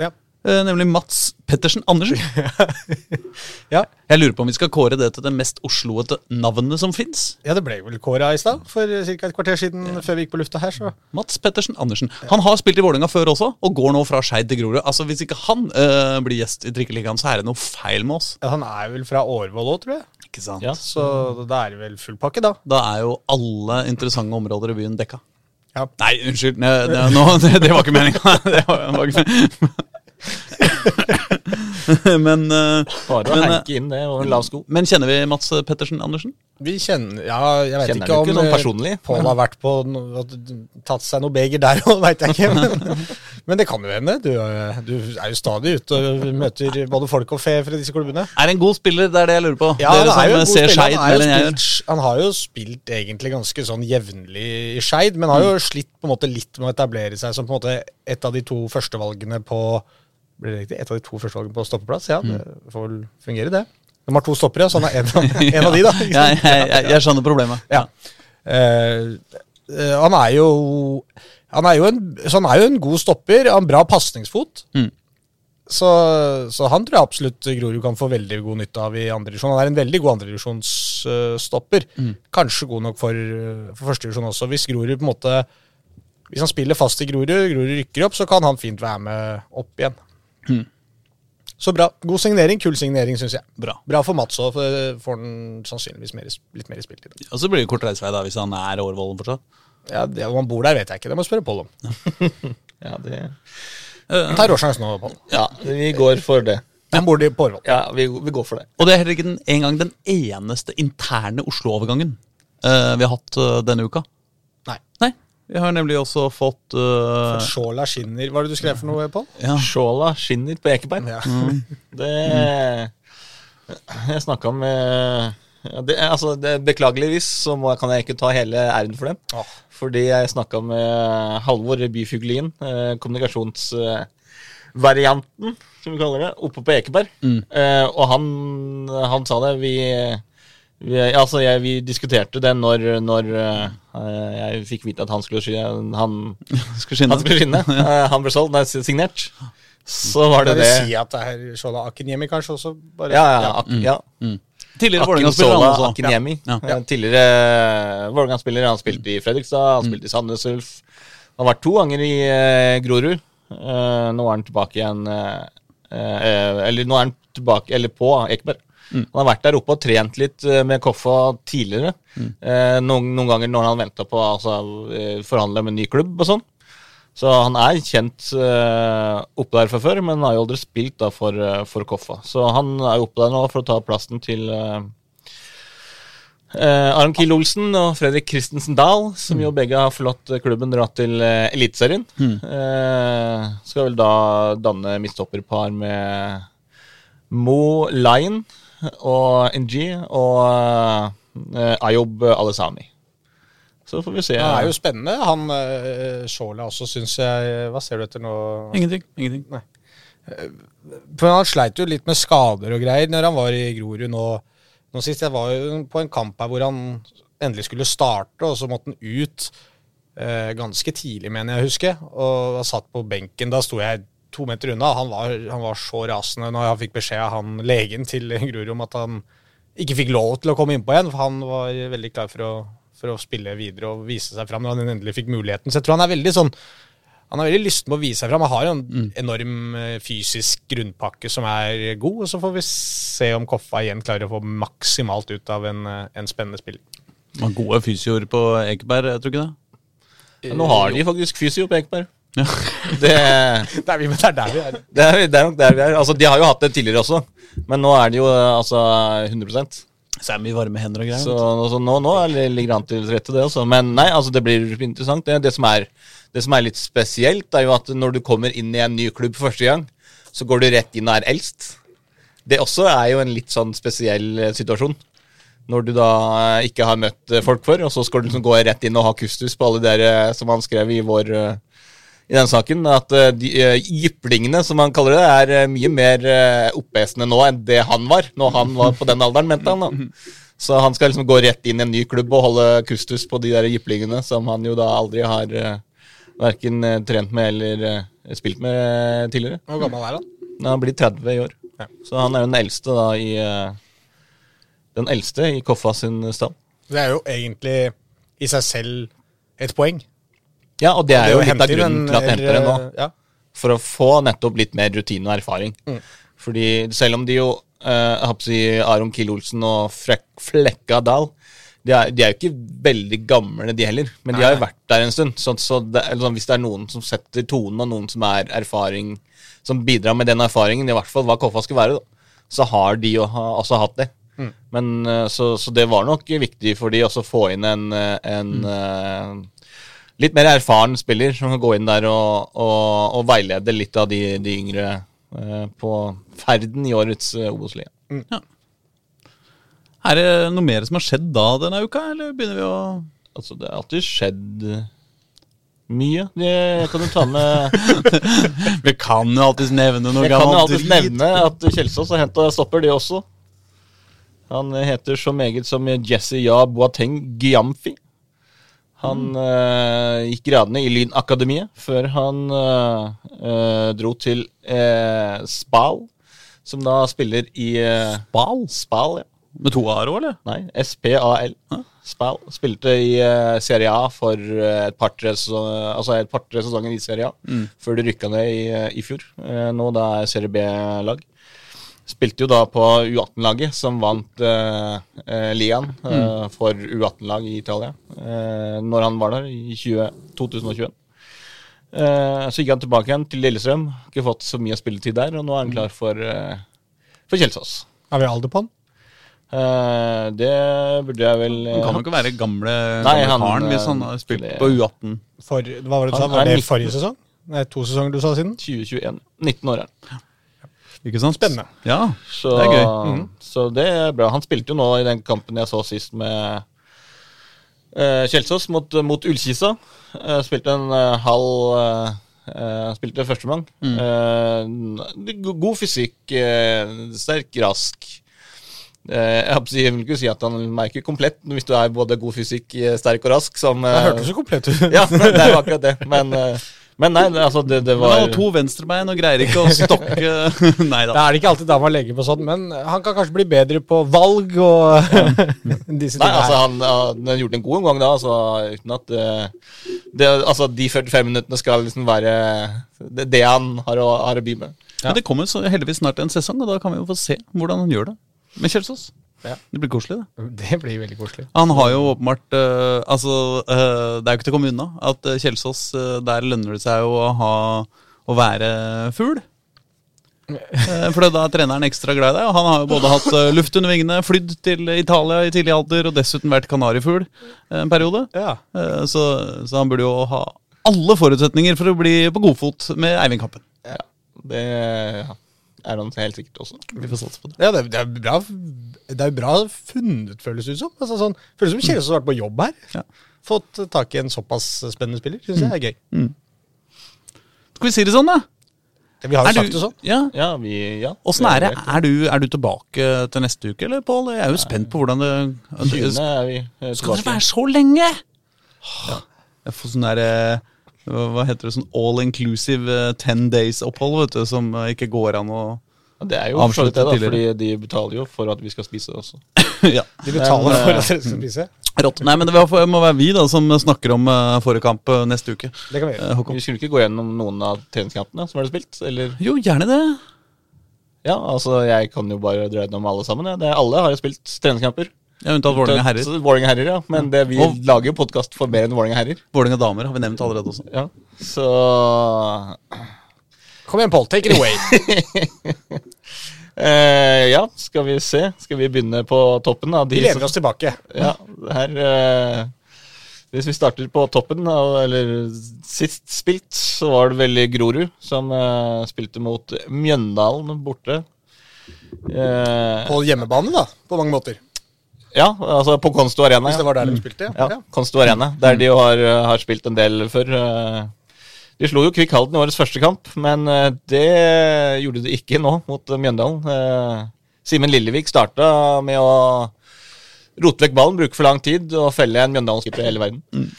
Ja. Nemlig Mats Pettersen Andersen. (laughs) Ja. Jeg lurer på om vi skal kåre det til det mest osloete navnet som fins. ja, det ble vel kåra i stad, for ca. et kvarter siden, før vi gikk på lufta her, så Mats Pettersen Andersen. Han har spilt i Vålerenga før også, og går nå fra Skeid til Grorud. Altså, Hvis ikke han øh, blir gjest i Trikkeligaen, så er det noe feil med oss. ja, Han er vel fra Årvoll òg, tror jeg. Ikke sant? Ja. Så da er det vel full pakke, da. Da er jo alle interessante områder i byen dekka. Ja. Nei, unnskyld. Ne, ne, nå, det, (laughs) det var ikke meninga. (laughs) Det var, var ikke meningen. (laughs) men, eh, Bare å Men, inn det og en lav sko. men kjenner vi Mats Pettersen Andersen? Vi kjenner Ja, jeg vet Kjenner ikke om ikke sånn eh, personlig? Pål har vært på no, tatt seg noe beger der òg, (laughs) veit jeg ikke. Men, (laughs) men det kan jo hende. Du, du er jo stadig ute og møter både folk og fe fra disse klubbene. Er en god spiller, det er det jeg lurer på. Ja, Dere han er jo som en god ser spiller. Skeid Han, jo mer enn jeg gjør. spilt, han har jo spilt egentlig ganske sånn jevnlig i Skeid, men har jo slitt på en måte litt med å etablere seg som på en måte et av de to førstevalgene på blir det riktig? Et av de to første valgene på stoppeplass? Ja, det får vel fungere, det. De har to stoppere, så han er en, av- (laughs) en av de, da. Ja, jeg, jeg, jeg skjønner problemet. Ja. Uh, eh, han er jo han er jo, en, så han er jo en god stopper, har en bra pasningsfot. Mm. Så, så han tror jeg absolutt Grorud kan få veldig god nytte av i andredivisjon. Han er en veldig god andredivisjonsstopper. Mm. Kanskje god nok for, For for førstedivisjon også. Hvis Grorud på en måte Hvis han spiller fast i Grorud, Grorud rykker opp, så kan han fint være med opp igjen. Mm. Så bra. God signering. Kul signering, syns jeg. Bra. Bra for Mats òg, for får han sannsynligvis mer, litt mer spiltid. Og så blir det kort reisevei da, hvis han er Årvollen fortsatt. Ja, det, Om han bor der, vet jeg ikke. Det må jeg spørre Pål om. Ja, (laughs) det, Ta råsjansen nå, Pål. ja, vi går for det. Han bor på Årvoll. Ja, vi, vi går for det. Og det er heller ikke den, gang den eneste interne Oslo-overgangen uh, vi har hatt uh, denne uka. Nei. Nei, vi har nemlig også fått eh, Skjåla skinner. Hva er det du skrev for noe, Pål? ja. Skjåla skinner på Ekeberg. Ja. Det Jeg snakka med ja, det, altså, det, Beklageligvis så må, kan jeg ikke ta hele æren for det. Åh. Fordi jeg snakka med Halvor Byfuglien, eh, kommunikasjonsvarianten, som vi kaller det, oppe på Ekeberg. Eh, og han, han sa det. Vi, vi, altså, jeg, vi diskuterte det når, når uh, jeg fikk vite at han skulle sky- Han, skulle skinne. han skulle skinne. (laughs) Eh, han ble solgt, nei, signert. Så var det Kan vi det. si at det er Shola Akinyemi kanskje også? Bare, Ja, ja, ak ja. Tidligere Vålerenga-spiller. Akinyemi. Ja. Ja. Tidligere Vålerenga-spiller. Han spilte i Fredrikstad, Mm. han spilte i Sandnes Ulf. Han har vært to ganger i uh, Grorud. Eh, nå er han tilbake igjen eh, eh, Eller nå er han tilbake Eller på Ekeberg. Mm. Han har vært der oppe og trent litt eh, med Koffa tidligere. Mm. Eh, noen, noen ganger når han venta på å altså, eh, forhandle med en ny klubb og sånn. Så han er kjent eh, oppe der fra før, men har jo aldri spilt da for, eh, for Koffa. Så han er oppe der nå for å ta plassen til eh, Aron Kiel Olsen og Fredrik Christensen Dahl, som jo begge har forlatt klubben, dratt til eh, Eliteserien. Eh, skal vel da danne midtstopperpar med Mo Lion og NG og uh, Ayob Alesami. Så får vi se. Det er jo spennende. Han uh, Skjåla også, syns jeg Hva ser du etter nå? Ingenting. ingenting. For Han sleit jo litt med skader og greier når han var i Grorud nå, nå sist. Jeg var jo på en kamp her hvor han endelig skulle starte, og så måtte han ut eh, ganske tidlig, mener jeg å huske. Og var satt på benken. Da sto jeg to meter unna. Han var, han var så rasende når jeg fikk beskjed av han legen til Grorud om at han ikke fikk lov til å komme innpå igjen, for han var veldig klar for å, for å spille videre og vise seg fram når han endelig fikk muligheten. Så jeg tror han er veldig sånn han har veldig lyst til å vise seg fram. Han har jo en enorm eh, fysisk grunnpakke som er god. Og så får vi se om Koffa igjen klarer å få maksimalt ut av en, eh, en spennende spiller. Man gode fysioer på Ekeberg, jeg tror ikke det? Nå har de faktisk fysio på Ekeberg. Ja. (laughs) Det, Det er, vi, men det er der vi er. det, er, det er nok der vi er. Altså, de har jo hatt det tidligere også, men nå er det jo altså 100 Så er det mye varme hender og greier. Så altså, nå, nå er det- ligger det an til rette, det også. Men nei, altså, det blir interessant. Det, det, som er, det som er litt spesielt, er jo at når du kommer inn i en ny klubb for første gang, så går du rett inn og er eldst. Det også er jo en litt sånn spesiell eh, situasjon. Når du da eh, ikke har møtt eh, folk før, og så skal du liksom gå rett inn og ha kustus på alle dere som han skrev i vår i den saken, at eh, de eh, jyplingene, som han kaller det, er eh, mye mer oppesende nå enn det han var, når han var på den alderen, mente han. da. (laughs) Så han skal liksom gå rett inn i en ny klubb og holde kustus på de der jyplingene som han jo da aldri har uh, verken trent med eller spilt med tidligere. Hvor gammel er han? Han blir 30 i år. Ja. Så han er jo den eldste da i Den eldste i Koffa sin stall. Det er jo egentlig i seg selv et poeng. Ja, og det er Det jo litt av grunnen til at de henter det nå. Ja. for å få nettopp litt mer rutine og erfaring. Mm. Fordi selv om de jo eh, si Aron Kiel Olsen og Frek Flekka Dahl de er, de er jo ikke veldig gamle, de heller, men de har jo vært der en stund. Så, så det, eller sånn, hvis det er noen som setter tonen, og noen som er erfaring som bidrar med den erfaringen, i hvert fall hva Koffa skal være, da, så har de jo ha, også hatt det. Men eh, så, så det var nok viktig for de også å få inn en, eh, en eh, litt mer erfaren spiller som kan gå inn der og, og, og veilede litt av de, de yngre eh, på ferden i årets uh, Obos-liga. Er det noe mer som har skjedd da denne uka, eller begynner vi å Altså, det har alltid skjedd eh, mye. Det kan du ta med (laughs) Vi kan jo alltids nevne noe Jeg kan jo alltids alltid nevne at Kjelsås har henta stopper, det også. Han heter så meget som Jesse Ja Boateng Gyamfi. Han eh, gikk gradene i Lynakademiet før han eh, dro til eh, Spal, som da spiller i Spal? Spal, ja. Med to a-er òg, eller? Nei, SPAL. Spal. Spilte i Serie A for et par-tre altså par-tre sesonger i Serie A, før de rykka ned i, i fjor. Nå da er Serie B-lag. Spilte jo da på U18-laget, som vant eh, eh, ligaen eh, for U18-lag i Italia, eh, når han var der i 20, 2021. Eh, så gikk han tilbake igjen til Lillestrøm. Ikke fått så mye spilletid der, og nå er han klar for, eh, for Kjelsås. Er vi alder på han? Eh, det burde jeg vel Han kan jo ikke være gamle, Nei, gamle han, karen hvis han har spilt det- på U18. For, hva var det du sa? Var det forrige sesong? Nei, to sesonger du sa siden? 2021. 19 år er han. Ikke sant? Spennende. Ja, Så Det er gøy. Mm. så det er bra. Han spilte jo nå i den kampen jeg så sist med uh, Kjelsås mot, mot Ullkisa. Uh, spilte en uh, halv uh, Spilte førstemann. Mm. Uh, god fysikk, uh, sterk, rask. Eh, jeg, vil ikke si at han merker komplett hvis du er både god fysikk, sterk og rask. Som, Det hørtes så komplett ut. Ja, det er akkurat det. (laughs) Men, men nei, altså det, det var han har to venstrebein og greier ikke å stokke (laughs) Nei Da Det er det ikke alltid dama legger på sånn, men han kan kanskje bli bedre på valg og (laughs) disse tingene. Nei, altså han, han har gjort en god omgang da, altså, uten at eh, det, altså, de 45 minuttene skal liksom være det, det han har å, har å by med. Men det kommer så heldigvis snart en sesong, og da kan vi jo få se hvordan han gjør det med Kjelsås. Ja. Det blir koselig, det. (laughs) Det blir veldig koselig. Han har jo åpenbart uh, Altså, uh, det er jo ikke til å komme unna at eh, Kjelsås, der lønner det seg jo å ha Å være fugl. For da er treneren ekstra glad i deg. Og han har jo både hatt luft under vingene, flydd til Italia i tidlig alder og dessuten vært kanarifugl en periode. Ja. Så, så han burde jo ha alle forutsetninger for å bli på godfot med Eivind Kappen. Ja, Det er han helt sikkert også. Vi får satse på det. Ja, det, det, er bra, det er bra funnet, føles det ut som. Altså, sånn, føles som Kjelsås har vært på jobb her. Ja. Fått tak i en såpass spennende spiller. Syns jeg er gøy. Skal vi si det sånn, da? Det, vi har jo Er sagt du- det sånn. Ja. Ja, vi, ja. Åssen er det? Er du, er du tilbake til neste uke, eller, Pål? Jeg er jo spent på hvordan det 20. er vi eh, Skal dere være så lenge?! Jeg får sånn der eh, hva heter det, sånn all inclusive eh, ten days-opphold, vet du, som eh, ikke går an å Ja, det er jo avslutte det, da, fordi de betaler jo for at vi skal spise også. (laughs) ja. De betaler Men, for eh, at dere skal spise. Rått. Nei, men det må være vi da som snakker om forrige kamp neste uke. Det kan vi gjøre. Eh, Håkon. Vi skulle ikke gå gjennom noen av treningskampene som ble spilt, eller Jo, gjerne det. Ja, altså, jeg kan jo bare dra om alle sammen. Ja. Det, alle har jo spilt treningskamper. Ja, Unntatt Vålerenga herrer. Så- herrer, ja. Men det, vi Og- lager jo podkast for mer enn Vålerenga herrer. Vålerenga damer har vi nevnt allerede også. Ja. Så Kom igjen, Pål. Take it away. (laughs) eh, Ja, skal vi se. Skal vi begynne på toppen? Da? De Vi lever oss tilbake. Ja, her eh, Hvis vi starter på toppen, da, eller sist spilt, så var det vel Grorud som eh, spilte mot Mjøndalen borte. Eh, På hjemmebane, da, på mange måter. Ja, altså på Konsto Arena. Hvis det var der de spilte. Ja, ja Konsto Arena, der de jo har, har spilt en del før. eh. De slo jo Kvikk Halden i årets første kamp, men eh, det gjorde de ikke nå mot eh, Mjøndalen. Eh, Simen Lillevik starta med å rote vekk ballen, bruke for lang tid og felle en Mjøndalen-skipper i hele verden. Mm.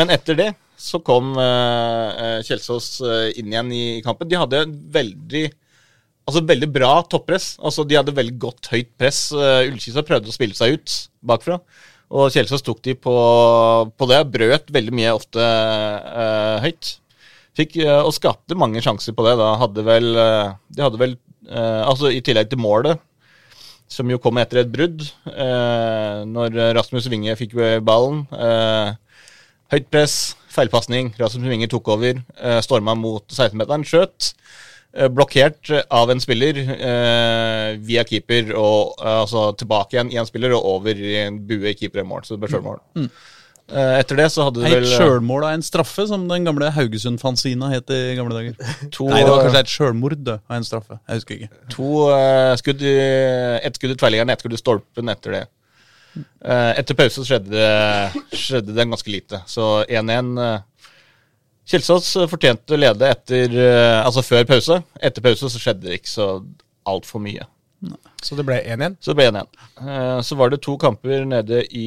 men etter det så kom eh, eh, Kjelsås eh, inn igjen i, i kampen. De hadde en veldig Altså veldig bra toppress. Altså De hadde veldig godt høyt press. Uh, Ullkisa prøvde å spille seg ut bakfra. Og Kjelsås tok de på, på det. Brøt veldig mye ofte uh, høyt. Fikk uh, og skapte mange sjanser på det. Da hadde vel eh, De hadde vel eh, Altså i tillegg til målet, som jo kom etter et brudd, eh, når Rasmus Winge fikk ballen. eh, høyt press, feilpasning. Rasmus Winge tok over, storma mot 16-meteren, skjøt. Eh, blokkert av en spiller eh, via keeper og eh, altså tilbake igjen i en spiller og over i en bue i keeper i mål. Så det ble sjølmål. Eh, etter det så hadde du Et vel eh, sjølmål av en straffe, som den gamle Haugesund-fanzina het i gamle dager. (laughs) to, Nei, det var kanskje et sjølmord av en straffe. Jeg husker ikke. To eh, skudd i, ett skudd i tverrliggeren, ett skudd i stolpen etter det. Eh, etter pause så skjedde skjedde det ganske lite. Så 1-1 uh, Kjelsås eh, fortjente å lede etter eh, Altså før pause. Etter pause så skjedde det ikke så altfor mye. Så det ble 1-1. Så det ble 1-1. Eh, så var det to kamper nede i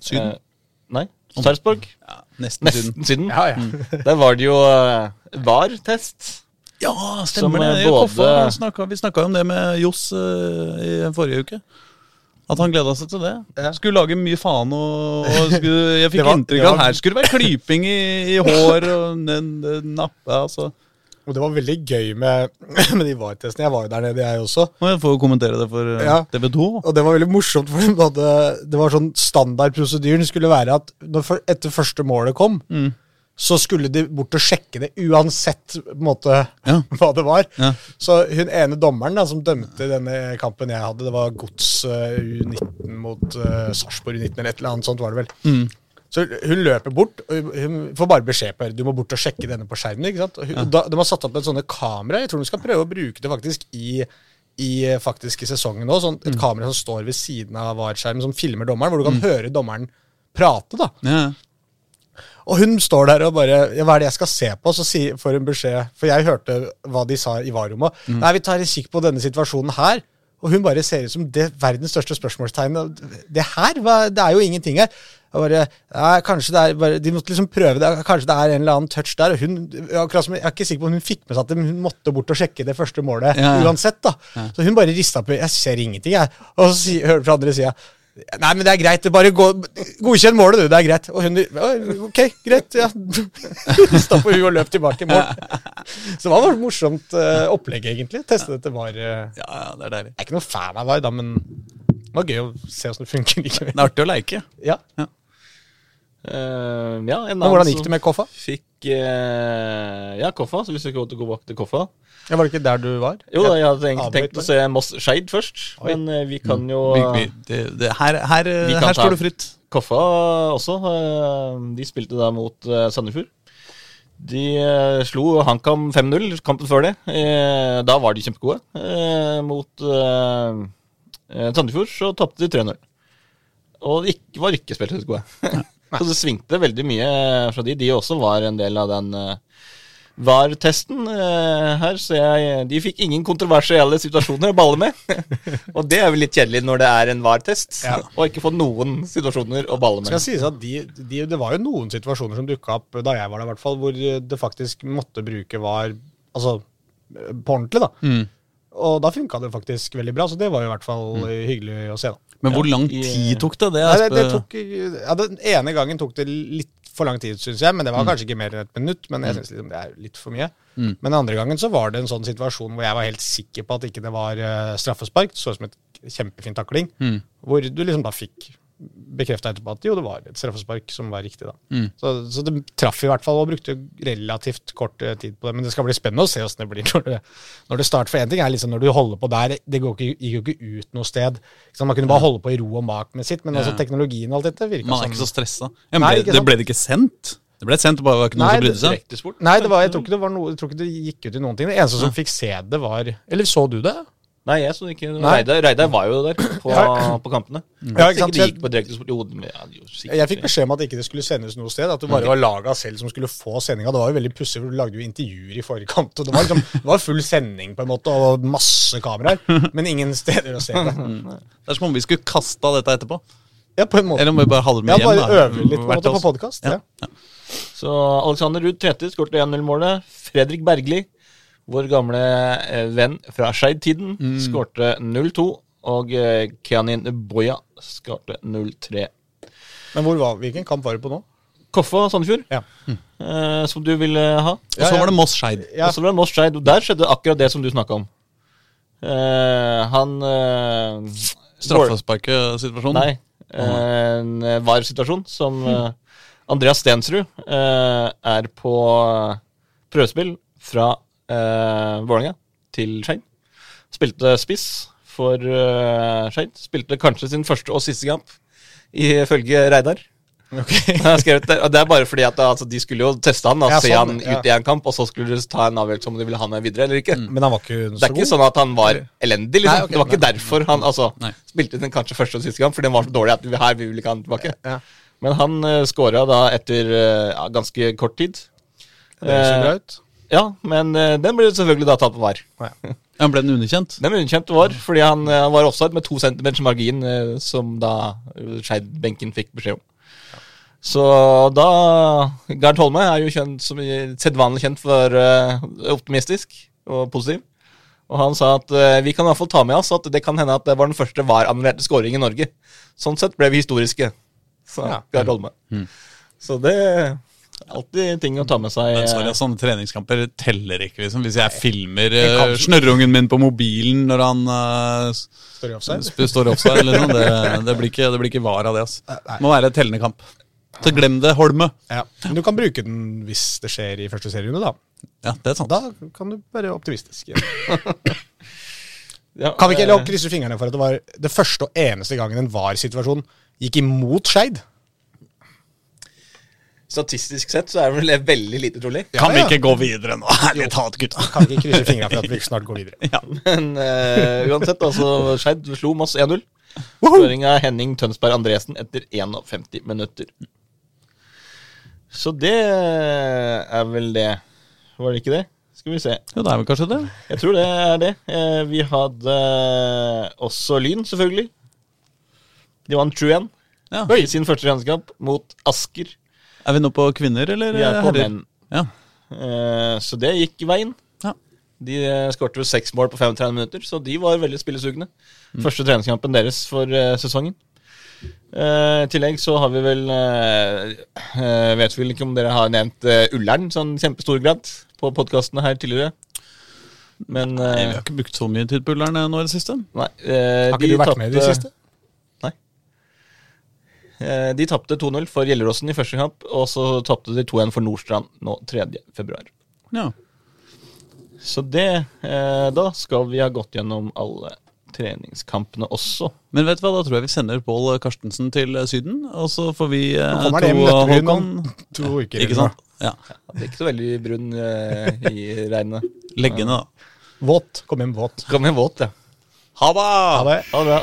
Syden? nei, Sarpsborg. Ja, nesten. Nesten Syden. Ja, ja. Der var det jo VAR-test. Ja, Som, stemmer det. både- Koffa vi snakka om det med Johs i forrige uke. At han gleda seg til det. Ja. Skulle lage mye faen. Og, og skulle, jeg fikk var- inntrykk av at her skulle det være klyping i, i hår og nappe. altså. Og det var veldig gøy med, (laughs) med de VAR-testene. Jeg var jo der nede, jeg også. Og jeg får jo kommentere det for eh, Ja. TV 2? Og det var veldig morsomt, for det var sånn standardprosedyren skulle være at når, etter første målet kom, Mm. Så skulle de bort og sjekke det, uansett på en måte, Ja. (laughs) hva det var. Ja. Så hun ene dommeren da, som dømte denne kampen jeg hadde, det var Gods eh, U19 mot uh, Sarpsborg U19, eller et eller annet sånt var det vel. Mm. Så hun løper bort, og hun får bare beskjed på du må bort og sjekke denne på skjermen. ikke sant? Hun, da, de har satt opp et sånne kamera. Jeg tror de skal prøve å bruke det faktisk i, i faktisk i sesongen nå. Sånn, et kamera som står ved siden av VAR-skjermen, som filmer dommeren, hvor du kan høre dommeren prate. da. Ja. Og hun står der og bare ja, Hva er det jeg skal se på? Så si, får hun beskjed For jeg hørte hva de sa i varerommet. Mm. Nei, vi tar en kikk på denne situasjonen her. Og hun bare ser ut som det verdens største spørsmålstegn. Det her? Hva, det er jo ingenting her. Bare, ja, kanskje det er bare, De måtte liksom prøve det. Kanskje det er en eller annen touch der. Og hun, akkurat som, jeg er ikke sikker på om hun fikk med seg at hun måtte bort og sjekke det første målet Ja, ja. uansett. da. Så hun bare rista på Jeg ser ingenting, jeg. Og så hører du fra andre sida Nei, men det er greit. Bare gå, godkjenn målet, du. Det er greit. Og hun Ok, greit. ja. (laughs) Stå på hun og løp tilbake i mål. Så det var et morsomt eh, opplegg, egentlig. Teste dette var eh, ja, ja, det er deilig. Jeg er ikke noen fan av VAR, da, men det var gøy å se åssen det funker likevel. Det er artig å leke. Ja. Eh, ja, en Men hvordan gikk det med Koffa? Fikk uh, Ja, Koffa. Så hvis vi skulle gå tilbake til Koffa Ja, var det ikke der du var? Jo da, jeg hadde egentlig tenkt å se Moss Skeid først, Oi. men uh, vi kan jo Vi, vi, det, det, her her, her står det fritt. Koffa også. De spilte da mot Sandefjord. De slo HamKam 5-0 kampen før det. Da var de kjempegode. Mot Sandefjord så tapte de 3-0. Og de var ikke spesielt gode. (laughs) så det svingte veldig mye fra de. De også var en del av den eh, VAR-testen eh, her, så jeg, de fikk ingen kontroversielle situasjoner å balle med. (laughs) og det er vel litt kjedelig når det er en VAR-test, Ja. og ikke få noen situasjoner å balle med. Skal jeg sies at de, de, Det var jo noen situasjoner som dukka opp da jeg var der, i hvert fall, hvor det faktisk måtte bruke var Altså på ordentlig, da. Mm. Og da funka det faktisk veldig bra, så det var jo i hvert fall mm. hyggelig å se. da. Men hvor lang tid tok det? Det, Nei, det, det tok, ja, Den ene gangen tok det litt for lang tid, syns jeg. Men det var kanskje ikke mer enn et minutt. Men jeg synes liksom det er litt for mye. Mm. Men andre gangen så var det en sånn situasjon hvor jeg var helt sikker på at ikke det var eh, straffespark. Det så ut som et kjempefin takling. Mm. Hvor du liksom da fikk bekrefta etterpå at jo, det var et straffespark som var riktig. da. Mm. Så, så det traff i hvert fall, og brukte relativt kort eh, tid på det. Men det skal bli spennende å se åssen det blir når det, når det starter. For én ting er liksom når du holder på der, det går ikke, gikk jo ikke ut noe sted. Ikke? Man kunne bare holde på i ro og mak med sitt, men altså teknologien og alt dette virka Man er ikke så stressa. Ja, Nei, ble, det ble det ikke sendt? Det ble sendt, bare var ikke noen Nei, som brydde seg? Nei, det var, jeg, tror ikke det var noe, jeg tror ikke det gikk ut i noen ting. Det eneste som fikk se det, var Eller så du det? Nei, jeg så ikke. Reidar, Reidar var jo der på, Ja. på kampene. Ja, ikke sant? Gikk på direktesport. Jo, ja, sikkert Jeg fikk beskjed om at ikke det skulle sendes noe sted. At det bare var laga selv som skulle få sendinga. Det var jo veldig pussig, for du lagde jo intervjuer i forkant. Og det var, liksom, det var full sending på en måte, og masse kameraer, men ingen steder å se det. (laughs) Det er som om vi skulle kasta dette etterpå. Ja, på en måte. Eller om vi bare hadde det Ja, med bare da. øve litt på, måte, på podkast. Ja. Ja. Så Alexander Ruud Tveter skåret 1-0-målet. Fredrik Bergli, vår gamle eh, venn fra Skeid-tiden, Mm. skårte 0-2. Og Keanin Kianin Boya skårte 0-3. Men hvor var, hvilken kamp var det på nå? Koffa Sandefjord, Ja. eh, som du ville ha. Og så var det Moss Skeid. Ja. Og så var det Moss Skeid. og Der skjedde akkurat det som du snakka om. Eh, han eh. Nei. En eh, VAR-situasjon som eh, Andreas Stensrud eh, er på prøvespill fra eh, Vålerenga til Skeid. Spilte spiss for eh, Skeid. Spilte kanskje sin første og siste kamp, ifølge Reidar. Okay. (laughs) skrevet det, og det er bare fordi at altså, de skulle jo teste han og Ja, se sånn, han ja. ut i en kamp, og så skulle de ta en avgjørelse om de ville ha ham videre eller ikke. Men han var ikke så Det er ikke sånn at han var elendig. liksom. Nei, okay, det var ikke nei. derfor han altså, spilte den kanskje første og siste kamp, for den var så dårlig at vi, her vi vil ikke ha han tilbake. Ja. Men han uh, scora da etter uh, ganske kort tid. Det ser bra ut. Ja, men uh, den ble selvfølgelig da tatt på var. Ja, (laughs) ble den underkjent? Den ble underkjent var, fordi han han var offside med to centimeters margin, uh, som da Skeid-benken fikk beskjed om. Så da Gard Holme er jo kjent, som sedvanlig kjent for uh, optimistisk og positiv. Og han sa at eh, vi kan i hvert fall ta med oss at det kan hende at det var den første VAR-annullerte scoring i Norge. Sånn sett ble vi historiske, sa Ja. Gard Holme. Så det alltid ting å ta med seg. Men sorry, eh, sånne treningskamper teller ikke, liksom. Hvis jeg filmer Jeg uh, snørrungen min på mobilen når han uh, Står i offside. står offside, liksom. Det, det, blir ikke, det blir ikke var av det, altså. Nei. Må være tellende kamp. Så glem det, Holme. Ja. Men du kan bruke den hvis det skjer i første serierunde, da. Ja, det er sant. Da kan du være optimistisk. (laughs) ja, Kan vi ikke eh, heller krysse fingrene for at det var det første og eneste gangen en VAR-situasjon gikk imot Skeid? Statistisk sett så er det vel veldig lite trolig. Kan vi ja. ikke gå videre nå? Ærlig talt, gutta. Kan vi ikke krysse fingrene for at vi snart går videre? (laughs) Men uh, uansett, altså Skeid slo Moss 1-0. Skåring av Henning Tønsberg Andresen etter 51 minutter. Så det er vel det. Var det ikke det? Skal vi se. Jo, det er vel kanskje det. Jeg tror det er det. Eh, vi hadde også Lyn, selvfølgelig. De vant 7-1 Ja. i sin første regnskap mot Asker. Er vi nå på kvinner, eller Vi er på herrer? menn. Ja. Eh, så det gikk veien. Ja. De skårte vel seks mål på 35 minutter, så de var veldig spillesugne. Første treningskampen deres for eh, sesongen. Eh, I tillegg så har vi vel eh, eh, Vet vel ikke om dere har nevnt Ullern sånn kjempestor grad på podkastene her tidligere. Men Nei, eh, vi har ikke brukt så mye tid på Ullern nå i det siste. nei, eh, Har ikke du vært med i det tapte- siste? Eh, de tapte 2-0 for Gjelleråsen i første kamp, og så tapte de 2-1 for Nordstrand nå 3. februar. Ja. Så det eh, Da skal vi ha gått gjennom alle treningskampene også. Men vet du hva, da tror jeg vi sender Pål Karstensen til Syden, og så får vi eh, Nå to Håkon. to uker. Ikke sant? Ja. Det er ikke så veldig brun eh, i regnet. Leggende, da. Våt. Kom hjem våt. Kom hjem våt, ja. Ha det! Ha det. Ha det